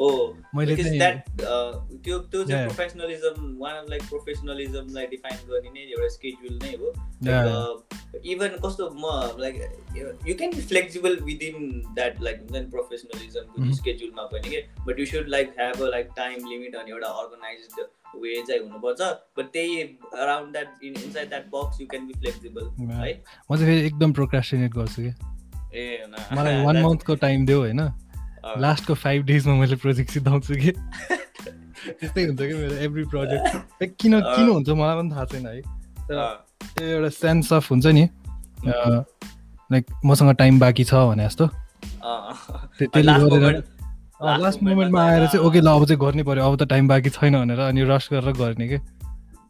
हो मैले त्यो त्यो चाहिँ प्रोफेसनलिजम वान अफ लाइक प्रोफेसनलिजमलाई डिफाइन गर्ने नै एउटा स्केड्युल नै हो। इभन कस्तो म like you can be flexible within that like हुन्छ नि प्रोफेसनलिजमको स्केड्युलमा पनि के but you should like have a like time limit अनि एउटा अर्गनाइज वे चाहिँ हुनुपर्छ। बट त्यही around that in inside that box you can be flexible है म चाहिँ फेरि एकदम प्रोक्रास्टिनेट गर्छु कि। ए मलाई वान मन्थको टाइम देऊ होइन? लास्टको फाइभ डेजमा मैले प्रोजेक्ट सिधाउँछु कि? (laughs) त्यस्तै हुन्छ कि मेरो एभ्री प्रोजेक्ट (laughs) किन किन हुन्छ मलाई पनि थाहा छैन है। त्यो एउटा सेन्स अफ हुन्छ नि लाइक मसँग टाइम बाँकी छ भने जस्तो। त्यसले गरेर लास्ट मोमेन्टमा आएर चाहिँ ओके ल अब चाहिँ गर्नै पर्यो अब त टाइम बाँकी छैन भनेर अनि रस गरेर गर्ने कि?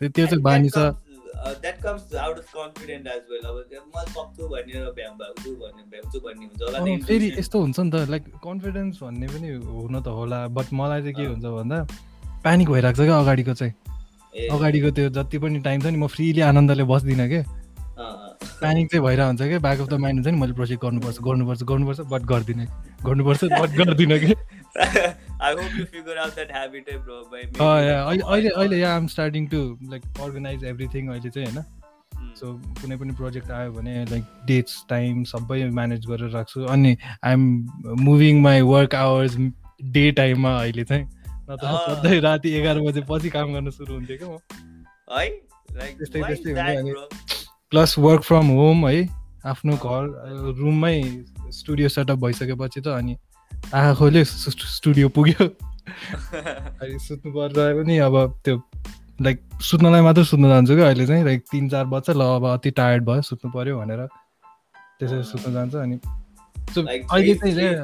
त्यो चाहिँ (laughs) बानी छ। That comes out of confident as well अब म सक्छु भनेर भ्याउ भ्याउँछु भन्ने भ्याउँछु भन्ने हुन्छ होला फेरि यस्तो हुन्छ नि त लाइक कन्फिडेन्स भन्ने पनि हुन त होला बट मलाई चाहिँ के हुन्छ भन्दा प्यानिक भइरहेको छ क्या अगाडिको चाहिँ। अगाडिको त्यो जति पनि टाइम छ नि म फ्रिली आनन्दले बस्दिनँ कि। प्यानिक चाहिँ भइरहेको हुन्छ कि ब्याक अफ द माइन्ड हुन्छ नि मैले प्रोजेक्ट गर्नुपर्छ गर्नुपर्छ गर्नुपर्छ बट गर्दिनँ। गर्नुपर्छ बट गर्दिनँ कि। अहिले अहिले yeah um starting to like organize everything अहिले चाहिँ होइन? सो कुनै पनि प्रोजेक्ट आयो भने लाइक डेट्स टाइम सबै म्यानेज गरेर राख्छु। अनि I'm moving my work hours day टाइममा अहिले चाहिँ। नत्र सधैँ राति एघार बजे पछि काम गर्न सुरु हुन्थ्यो क्या म। है? त्यस्तै त्यस्तै हुने अनि। प्लस वर्क फ्रम होम है? आफ्नो घर रुममै स्टुडियो सेटअप भइसकेपछि त अनि आँखा खोल्यो स्टुडियो पुग्यो। (laughs) अहिले सुत्नु पर्दा पनि अब त्यो लाइक सुत्नलाई मात्र सुत्नु जान्छु क्या अहिले चाहिँ। लाइक तिन चार बज्छ ल अब अति टायर्ड भयो सुत्नु पऱ्यो भनेर त्यसरी सुत्नु जान्छ अनि। अहिले चाहिँ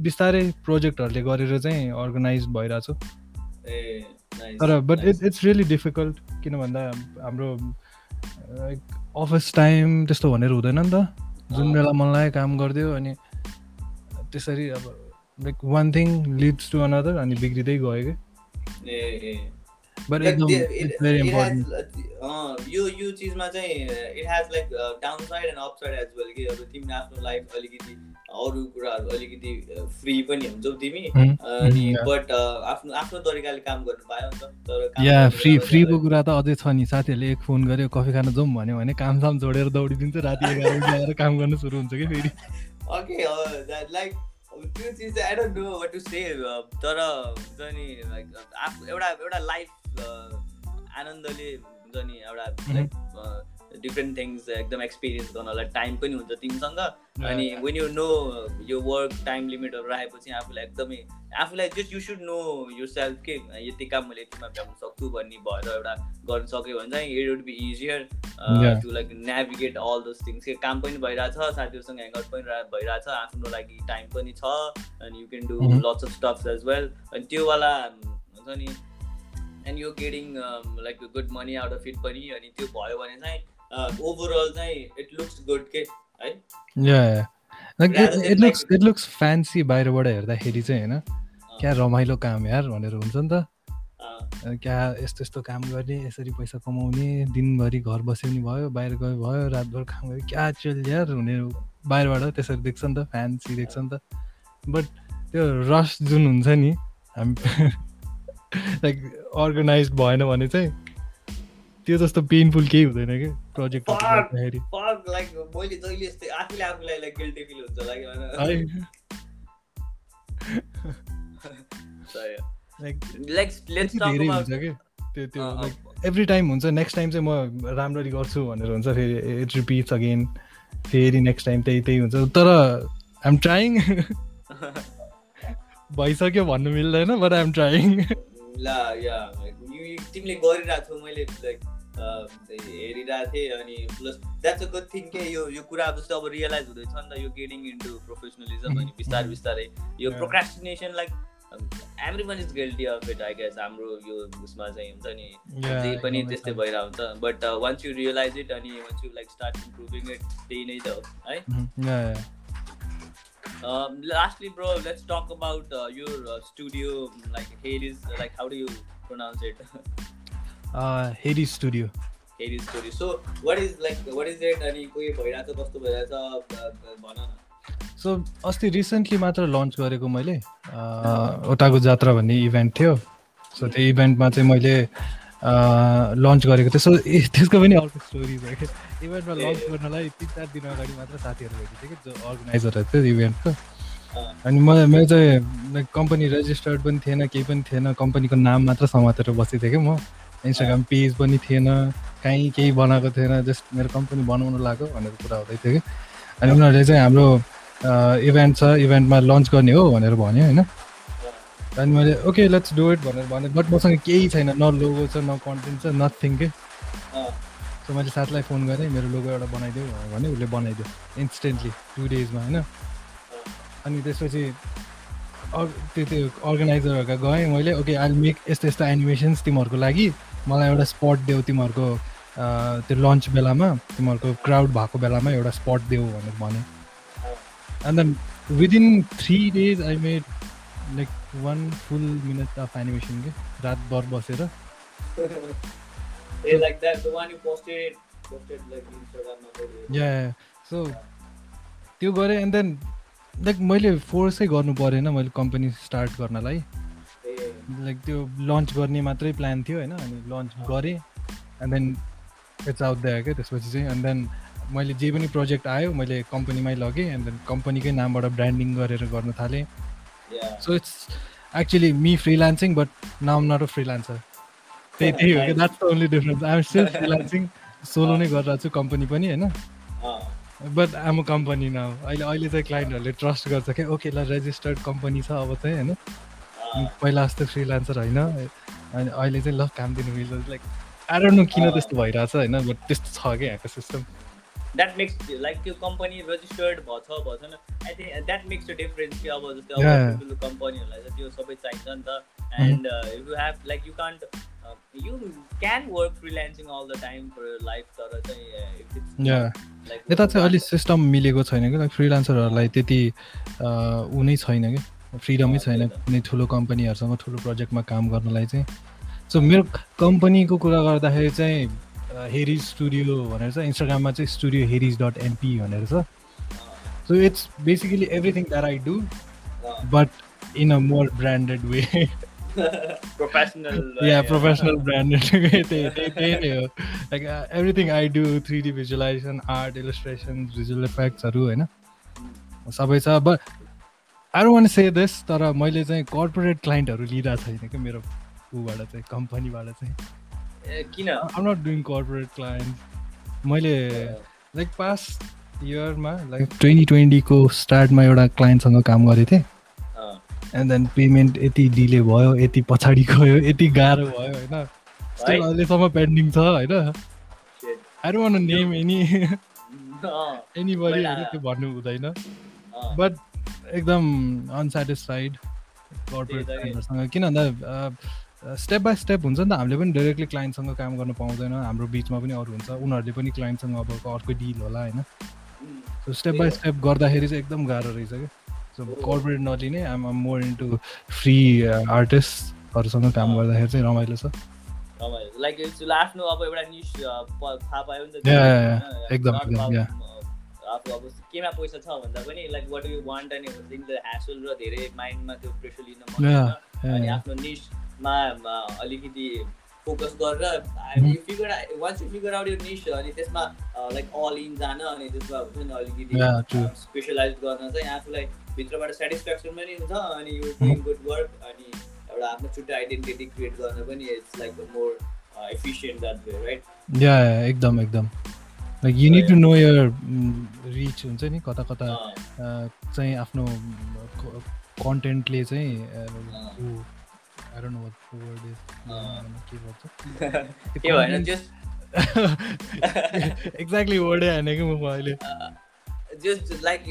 बिस्तारै प्रोजेक्टहरूले गरेर चाहिँ अर्गनाइज भइरहेको छु तर but it's it's really difficult किन भन्दा हाम्रो अफिस टाइम त्यस्तो भनेर हुँदैन नि त। जुन बेला मन लाग्यो काम गरिदियो अनि त्यसरी अब like one thing leads to another अनि बिग्रिँदै गयो कि बट भेरी इम्पोर्टेन्ट यो यो चिजमा चाहिँ it has like down side and up side as well कि अब तिमीले आफ्नो लाइफ अलिकति अरू कुराहरू अलिकति फ्री पनि हुन्छौ तिमी। अनि बट आफ्नो आफ्नो तरिकाले काम गर्नु पायो नि त। तर या फ्री फ्रीको कुरा त अझै छ नि। साथीहरूले एक फोन गर्यो कफी खान जाउँ भन्यो भने काम साम जोडेर दौडिदिन्छ राति एघार बजी आएर काम गर्न सुरु हुन्छ कि फेरि। ओके लाइक त्यो चिज चाहिँ I don't know what to say तर हुन्छ नि लाइक एउटा एउटा लाइफ आनन्दले हुन्छ नि एउटा लाइक डिफ्रेन्ट थिङ्स एकदम एक्सपिरियन्स गर्नलाई टाइम पनि हुन्छ तिमीसँग। अनि वेन यु नो यो वर्क टाइम लिमिटहरू राखेपछि आफूलाई एकदमै आफूलाई जस्ट यु सुड नो यो सेल्फ के यति काम मैले यतिमा भ्याउनु सक्छु भन्ने भएर एउटा गर्न सक्यो भने चाहिँ it would be easier to like navigate all those things के काम पनि भइरहेछ साथीहरूसँग ह्याङआउट पनि भइरहेछ आफ्नो लागि टाइम पनि छ अनि you can do lots of stuffs as well अनि त्योवाला हुन्छ नि and you getting like good money out of it पनि। अनि त्यो भयो भने चाहिँ ओभरअल चाहिँ इट लुक्स गुड के है? It looks it looks fancy बाहिरबाट हेर्दाखेरि चाहिँ होइन। क्या रमाइलो काम यार भनेर हुन्छ नि त। क्या यस्तो यस्तो काम गर्ने यसरी पैसा कमाउने दिनभरि घर बस्यो नि भयो बाहिर गयो भयो रातभर काम गयो क्या चल यार हुने बाहिरबाट त्यसरी देख्छ नि त फ्यान्सी देख्छ नि त। बट त्यो रस जुन हुन्छ नि हामी (laughs) लाइक अर्गनाइज भएन भने चाहिँ त्यो जस्तो पेनफुल केही हुँदैन कि? प्रोजेक्ट लाइक मैले जहिले यस्तै आफूले आफूलाई लाइक गिल्टी फिल हुन्छ लाइक एभ्री टाइम हुन्छ नेक्स्ट टाइम चाहिँ म राम्ररी गर्छु भनेर हुन्छ फेरि इट रिपिट्स अगेन फेरि नेक्स्ट टाइम त्यही त्यही हुन्छ। तर आइएम ट्राइङ (laughs) भइसक्यो भन्नु मिल्दैन बट आइएम ट्राइङ ला या तिमीले गरिरहेको छौ मैले लाइक हेरिरहेको थिएँ अनि plus that's a good thing के यो यो कुरा जस्तो अब रियलाइज हुँदैछ नि त यो गेटिङ इन्टु प्रोफेसनलिजम अनि बिस्तारै बिस्तारै। यो procrastination like every one is guilty of it I guess हाम्रो यो उसमा चाहिँ हुन्छ नि जे पनि त्यस्तै भइरहेको हुन्छ। But once you realize it अनि once you like start improving it त्यही नै त हो है? Lastly bro let's talk about your studio like हेर is like how do you pronounce it? (laughs) Hades Studio. Hades Studio. So what is like what is it? अनि कोही कस्तो भइरहेछ? भन न। सो अस्ति रिसेन्टली मात्र लन्च गरेको मैले ओटाको जात्रा भन्ने इभेन्ट थियो। सो त्यो इभेन्टमा चाहिँ मैले लन्च गरेको थियो सो त्यसको पनि अर्को स्टोरी भयो। कि इभेन्टमा लन्च गर्नलाई तिन चार दिन अगाडि मात्र साथीहरू भेटेको थियो कि जो अर्गनाइजरहरू थियो इभेन्टको अनि म मेरो चाहिँ कम्पनी रेजिस्टर्ड पनि थिएन केही पनि थिएन। कम्पनीको नाम मात्र समातेर बसेको थिएँ कि म। इन्स्टाग्राम पेज पनि थिएन काहीँ केही बनाएको थिएन जस्ट मेरो कम्पनी बनाउनु लाग्यो भनेर कुरा हुँदै थियो कि। अनि उनीहरूले चाहिँ हाम्रो इभेन्ट छ इभेन्टमा लन्च गर्ने हो भनेर भन्यो होइन। अनि मैले ओके लेट्स डु इट भनेर भने बट मसँग केही छैन न लोगो छ न कन्टेन्ट छ नथिङ के। सो मैले साथीलाई फोन गरेँ मेरो लोगो एउटा बनाइदेऊ भने उसले बनाइदियो इन्स्टेन्टली टु डेजमा होइन। अनि त्यसपछि त्यो त्यो अर्गनाइजरहरूका गएँ मैले ओके आई मेक यस्तो यस्तो एनिमेसन्स तिमीहरूको लागि। मलाई एउटा स्पट देऊ तिमीहरूको त्यो लन्च बेलामा तिमीहरूको क्राउड भएको बेलामा एउटा स्पट देऊ भनेर भने and then within three days I made like one full minute of animation के रातभर बसेर। सो त्यो गरेँ एन्ड देन लाइक मैले फोर्सै गर्नु परेन मैले कम्पनी स्टार्ट गर्नलाई। लाइक त्यो लन्च गर्ने मात्रै प्लान थियो होइन? अनि लन्च गरेँ एन्ड देन इट्स आउट द्या क्या? त्यसपछि चाहिँ एन्ड देन मैले जे पनि प्रोजेक्ट आयो मैले कम्पनीमै लगेँ एन्ड देन कम्पनीकै नामबाट ब्रान्डिङ गरेर गर्न थालेँ। So it's actually me freelancing but now not a freelancer त्यही त्यही हो कि that's the only difference I'm still freelancing solo नै गरिरहेको छु कम्पनी पनि होइन? बट आम कम्पनी न अहिले अहिले चाहिँ क्लाइन्टहरूले ट्रस्ट गर्छ क्या? ओके ल रेजिस्टर्ड कम्पनी छ अब चाहिँ होइन? पहिला जस्तो फ्रिलान्सर होइन। अनि अहिले चाहिँ ल काम दिनु मिल्छ। लाइक आएर नो किन त्यस्तो भइरहेछ होइन बट त्यस्तो छ क्या यहाँको सिस्टम द्याट मेक्स लाइक त्यो कम्पनी रजिस्टर्ड भएको छ छैन I think that makes a difference कि अब जस्तै अब कम्पनीहरूलाई चाहिँ त्यो सबै चाहिन्छ नि त। And you have like you can't you can work freelancing all the time for life तर चाहिँ यता चाहिँ अलिक सिस्टम मिलेको छैन कि? फ्रिलान्सरहरूलाई त्यति ऊ नै छैन कि? फ्रिडमै छैन कुनै ठुलो कम्पनीहरूसँग ठुलो प्रोजेक्टमा काम गर्नलाई चाहिँ। सो मेरो कम्पनीको कुरा गर्दाखेरि चाहिँ हेरिज स्टुडियो भनेर चाहिँ इन्स्टाग्राममा चाहिँ स्टुडियो हेरिज डट एनपी भनेर छ। So it's basically everything that I do but in a more branded way professional. yeah, professional branded. (laughs) like uh, everything I do, 3D visualization, art, illustrations, visual effectsहरू होइन। सबै छ but I don't want say this तर मैले चाहिँ कर्पोरेट क्लाइन्टहरू लिइरहेको छैन कि मेरो ऊबाट चाहिँ कम्पनीबाट चाहिँ। किन? आम नट डुइङ कर्पोरेट क्लाइन्ट मैले लाइक पास्ट इयरमा लाइक ट्वेन्टी ट्वेन्टीको स्टार्टमा एउटा क्लाइन्टसँग काम गरेको थिएँ। एन्ड देन पेमेन्ट यति डिले भयो यति पछाडि गयो यति गाह्रो भयो होइन? स्टिल अहिलेसम्म पेन्डिङ छ होइन? I don't want name any anybody त्यो भन्नु हुँदैन। बट एकदम अनसेटिस्फाइड कर्पोरेटसँग किन भन्दा स्टेप बाई स्टेप हुन्छ नि त हामीले पनि डाइरेक्टली क्लाइन्टसँग काम गर्न पाउँदैन। हाम्रो बिचमा पनि अरू हुन्छ। उनीहरूले पनि क्लाइन्टसँग अब अर्को डिल होला होइन? सो स्टेप बाई स्टेप गर्दाखेरि चाहिँ एकदम गाह्रो रहेछ क्या सो कर्पोरेट नलिने I'm I'm more into free आर्टिस्टहरूसँग काम गर्दाखेरि चाहिँ रमाइलो छ। लाइक आफ्नो अब एउटा निस थाहा पायो नि त एकदम आफू अब केमा पैसा छ भन्दा पनि लाइक वाट यु वान्ट अनि हुन्छ ह्यासल र धेरै माइन्डमा त्यो प्रेसर लिन मन अनि आफ्नो निसमा अलिकति फोकस गरेर you figure once you figure out यो निस अनि त्यसमा लाइक अल इन जान अनि त्यसमा हुन्छ नि अलिकति स्पेसलाइज गर्न चाहिँ आफूलाई भित्रबाट सेटिस्फ्याक्सन पनि हुन्छ अनि यु डुइङ गुड वर्क अनि एउटा आफ्नो छुट्टै आइडेन्टिटी क्रिएट गर्न पनि it's like more efficient that way right yeah एकदम एकदम। Like you need to know your reach हुन्छ नि कता कता चाहिँ आफ्नो कन्टेन्टले चाहिँ the. के एक्ज्याक्टली वर्डै हानेको म अहिले just like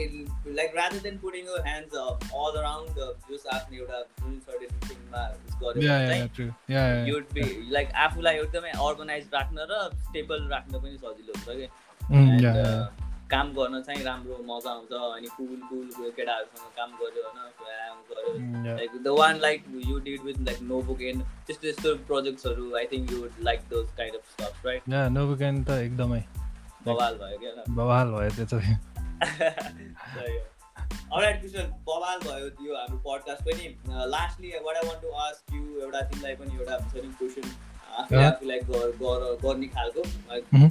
like rather than putting your hands up all around uh, just आफ्नो एउटा जुन certain thingमा गर्यो yeah, yeah, true. yeah, yeah, you would be like आफूलाई एकदमै अर्गनाइज राख्न र स्टेबल राख्न पनि सजिलो हुन्छ कि काम गर्न चाहिँ राम्रो मजा आउँछ अनि कुल कुल केटाहरूसँग काम गर्यो होइन like the one like you did with like no बुकेन त्यस्तो त्यस्तो प्रोजेक्ट्सहरू I think you would like those kind of stuff right no बुकेन त एकदमै। बवाल भयो क्या? बवाल भयो त्यो चाहिँ। अलराइट कृष्ण बवाल भयो त्यो हाम्रो पडकास्ट पनि। Lastly what I want to ask you एउटा तिमीलाई पनि एउटा छ नि क्वेसन आफूले आफूलाई गर्ने खालको। Mhm.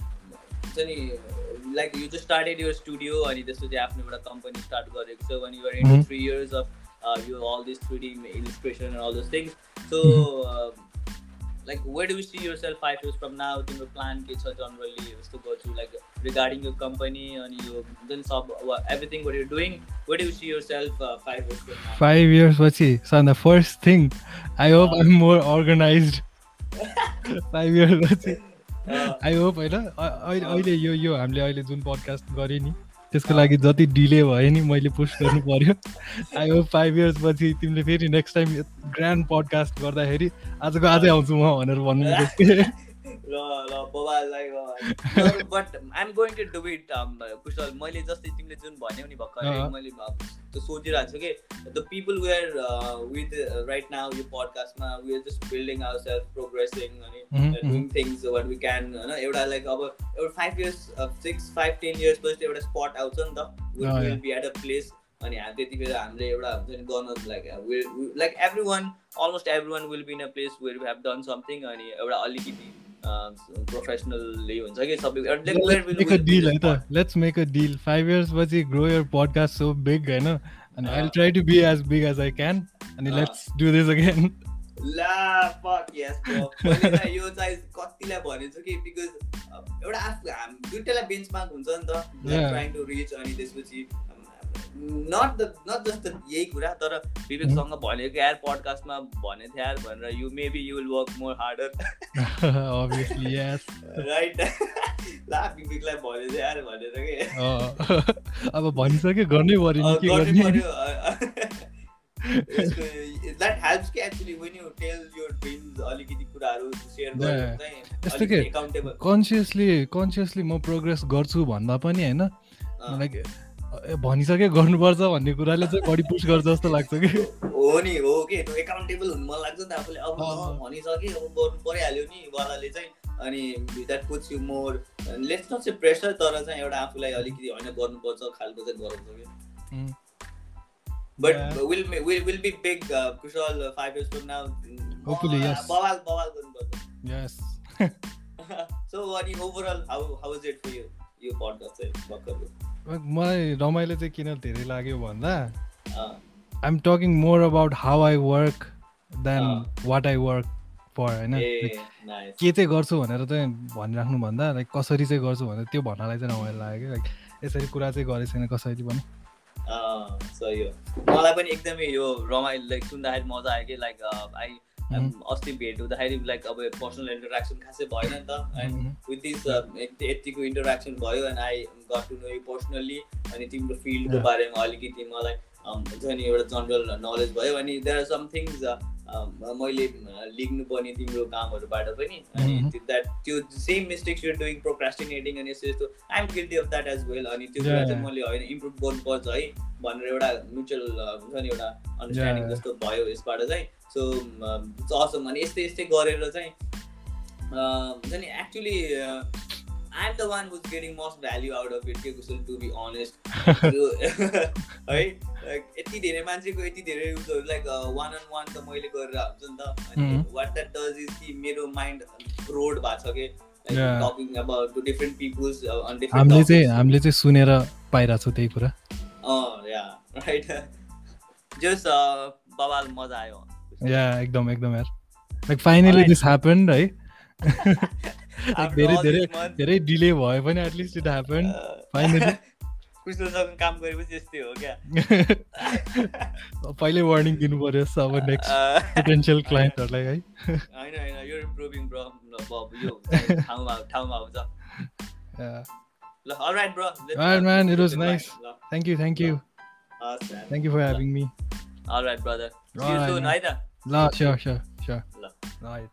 हुन्छ नि like you just started your studio अनि त्यसपछि आफ्नो एउटा कम्पनी स्टार्ट गरेको छ अनि you're in. Three years of यो all this three D illustration and all this things so like where do see your self five years from now तिम्रो प्लान के छ जनरली यस्तो गर्छु लाइक रिगार्डिङ यो कम्पनी अनि यो जुन सब everything what your doing where do see your self five years five years पछि soon the first thing I hope I am more organize five years पछि आई होप होइन अहिले यो यो हामीले अहिले जुन पडकास्ट गरेँ नि त्यसको लागि जति डिले भयो नि मैले पुस्ट गर्नु पर्यो। आई होप फाइभ इयर्स पछि तिमीले फेरि नेक्स्ट टाइम ग्रान्ड पडकास्ट गर्दाखेरि आजको आजै आउँछु म भनेर भन्नु ल ल बबाललाई but I'm going to do it Kushal मैले जस्तै तिमीले जुन भन्यौ नि भर्खर। मैले त्यो सोचिरहेको छु कि the people we're with right now यो पडकास्टमा we are just building our self progressing अनि doing things what we can होइन एउटा लाइक अब एउटा five years six five ten years पछि एउटा स्पट आउँछ नि त will. Be at a place अनि हामी त्यति बेला हामीले एउटा हुन्छ नि गर्न like like everyone almost everyone will be in a place where we have done something अनि एउटा अलिकति प्रोफेसनली हुन्छ कि सबै let's make a deal five years पछि grow your podcast so big होइन अनि I try to be as big as I can अनि। लेट्स डु दिस अगेन ला. मैले त यो चाहिँ कतिलाई भनेको कि बिकज एउटा आफू हाम दुइटालाई बेन्च मार्क हुन्छ नि त. ट्राइङ टु रिच अनि त्यसपछि नट द नट जस्ट यही कुरा तर विवेकसँग भनेको यार पडकास्टमा भनेको थियो यार भनेर you maybe you will work more harder right ला विवेकलाई भनेको यार भनेर के? अब भनिसक्यो गर्नै पर्यो नि के गर्नै द्याट हेल्प्स कि actually when you tell your dreams अलिकति कुराहरू सेयर गर्नु. चाहिँ यस्तो के? कन्सियसली कन्सियसली म प्रोग्रेस गर्छु भन्दा पनि होइन? लाइक भनिसक्यो गर्नुपर्छ भन्ने कुराले चाहिँ बढी पुस गर्छ जस्तो लाग्छ कि? हो नि हो कि? एकाउन्टेबल हुनु मन लाग्छ नि त आफूले। अब भनिसके अब गर्नु परिहाल्यो नि वालाले चाहिँ। अनि that puts you more let's not चाहिँ प्रेसर तर चाहिँ एउटा आफूलाई अलिकति होइन गर्नुपर्छ खालको चाहिँ गराउँछ कि. But. Will will will be big Kushal five years from now Hopefully, yes. बवाल बवाल गर्नुपर्छ। यस सो (laughs) अनि overall how how is it for you यो पडकास्ट चाहिँ भर्खरको मलाई रमाइलो चाहिँ किन धेरै लाग्यो भन्दा अँ, I am talking more about how I work then. What I work for होइन? के चाहिँ गर्छु भनेर चाहिँ भनिराख्नु भन्दा लाइक कसरी चाहिँ गर्छु भनेर त्यो भन्नलाई चाहिँ रमाइलो लाग्यो। लाइक यसरी कुरा चाहिँ गरेको छैन कसैले पनि। अँ, सही हो। मलाई पनि एकदमै यो रमाइलो लाइक सुन्दाखेरि मजा आयो कि लाइक आई. अस्ति भेट हुँदाखेरि लाइक अब पर्सनल इन्टरेक्सन खासै भएन नि त एन्ड. विथ दिस यतिको इन्टरेक्सन भयो and I got to know you personally अनि तिम्रो फिल्डको. बारेमा अलिकति मलाई हुन्छ नि एउटा जनरल नलेज भयो अनि देयर आर सम थिङ्स मैले uh, लेख्नु पर्ने तिम्रो कामहरूबाट पनि अनि. द्याट त्यो same mistakes you're doing procrastinating अनि यस्तो यस्तो I am guilty of that as well अनि त्यो कुरा चाहिँ. मैले होइन इम्प्रुभ गर्नुपर्छ है भनेर एउटा म्युचुअल हुन्छ नि एउटा अन्डरस्ट्यान्डिङ. जस्तो भयो यसबाट चाहिँ सो असम अनि यस्तै यस्तै गरेर चाहिँ हुन्छ नि actually I am the one who's getting most value out of it के कुशल टु बी अनेस्ट है Like, यति धेरै मान्छेको यति धेरै उयोहरू लाइक वान अन वान त मैले गरेर हुन्छ नि त। अनि. वाट द्याट डज इज कि मेरो माइन्ड रोड भएको छ कि Yeah. Talking about two different peoples on हामीले चाहिँ डिफ्रेन्ट हामीले चाहिँ सुनेर पाइरहेको छौँ त्यही कुरा। अँ या राइट जस बवाल मजा आयो। या एकदम एकदम यार। Like finally. दिस ह्यापन है? (laughs) (laughs) (laughs) धेरै धेरै धेरै डिले भयो पनि at least it happen finally कृष्णसँग काम गरेपछि यस्तै हो क्या? पहिल्यै वार्निङ दिनु पर्यो अब नेक्स्ट पोटेन्सियल क्लाइन्टहरूलाई है? (laughs) होइन होइन यो इम्प्रुभिङ ब्रो यो ठाउँमा man, it was nice. man.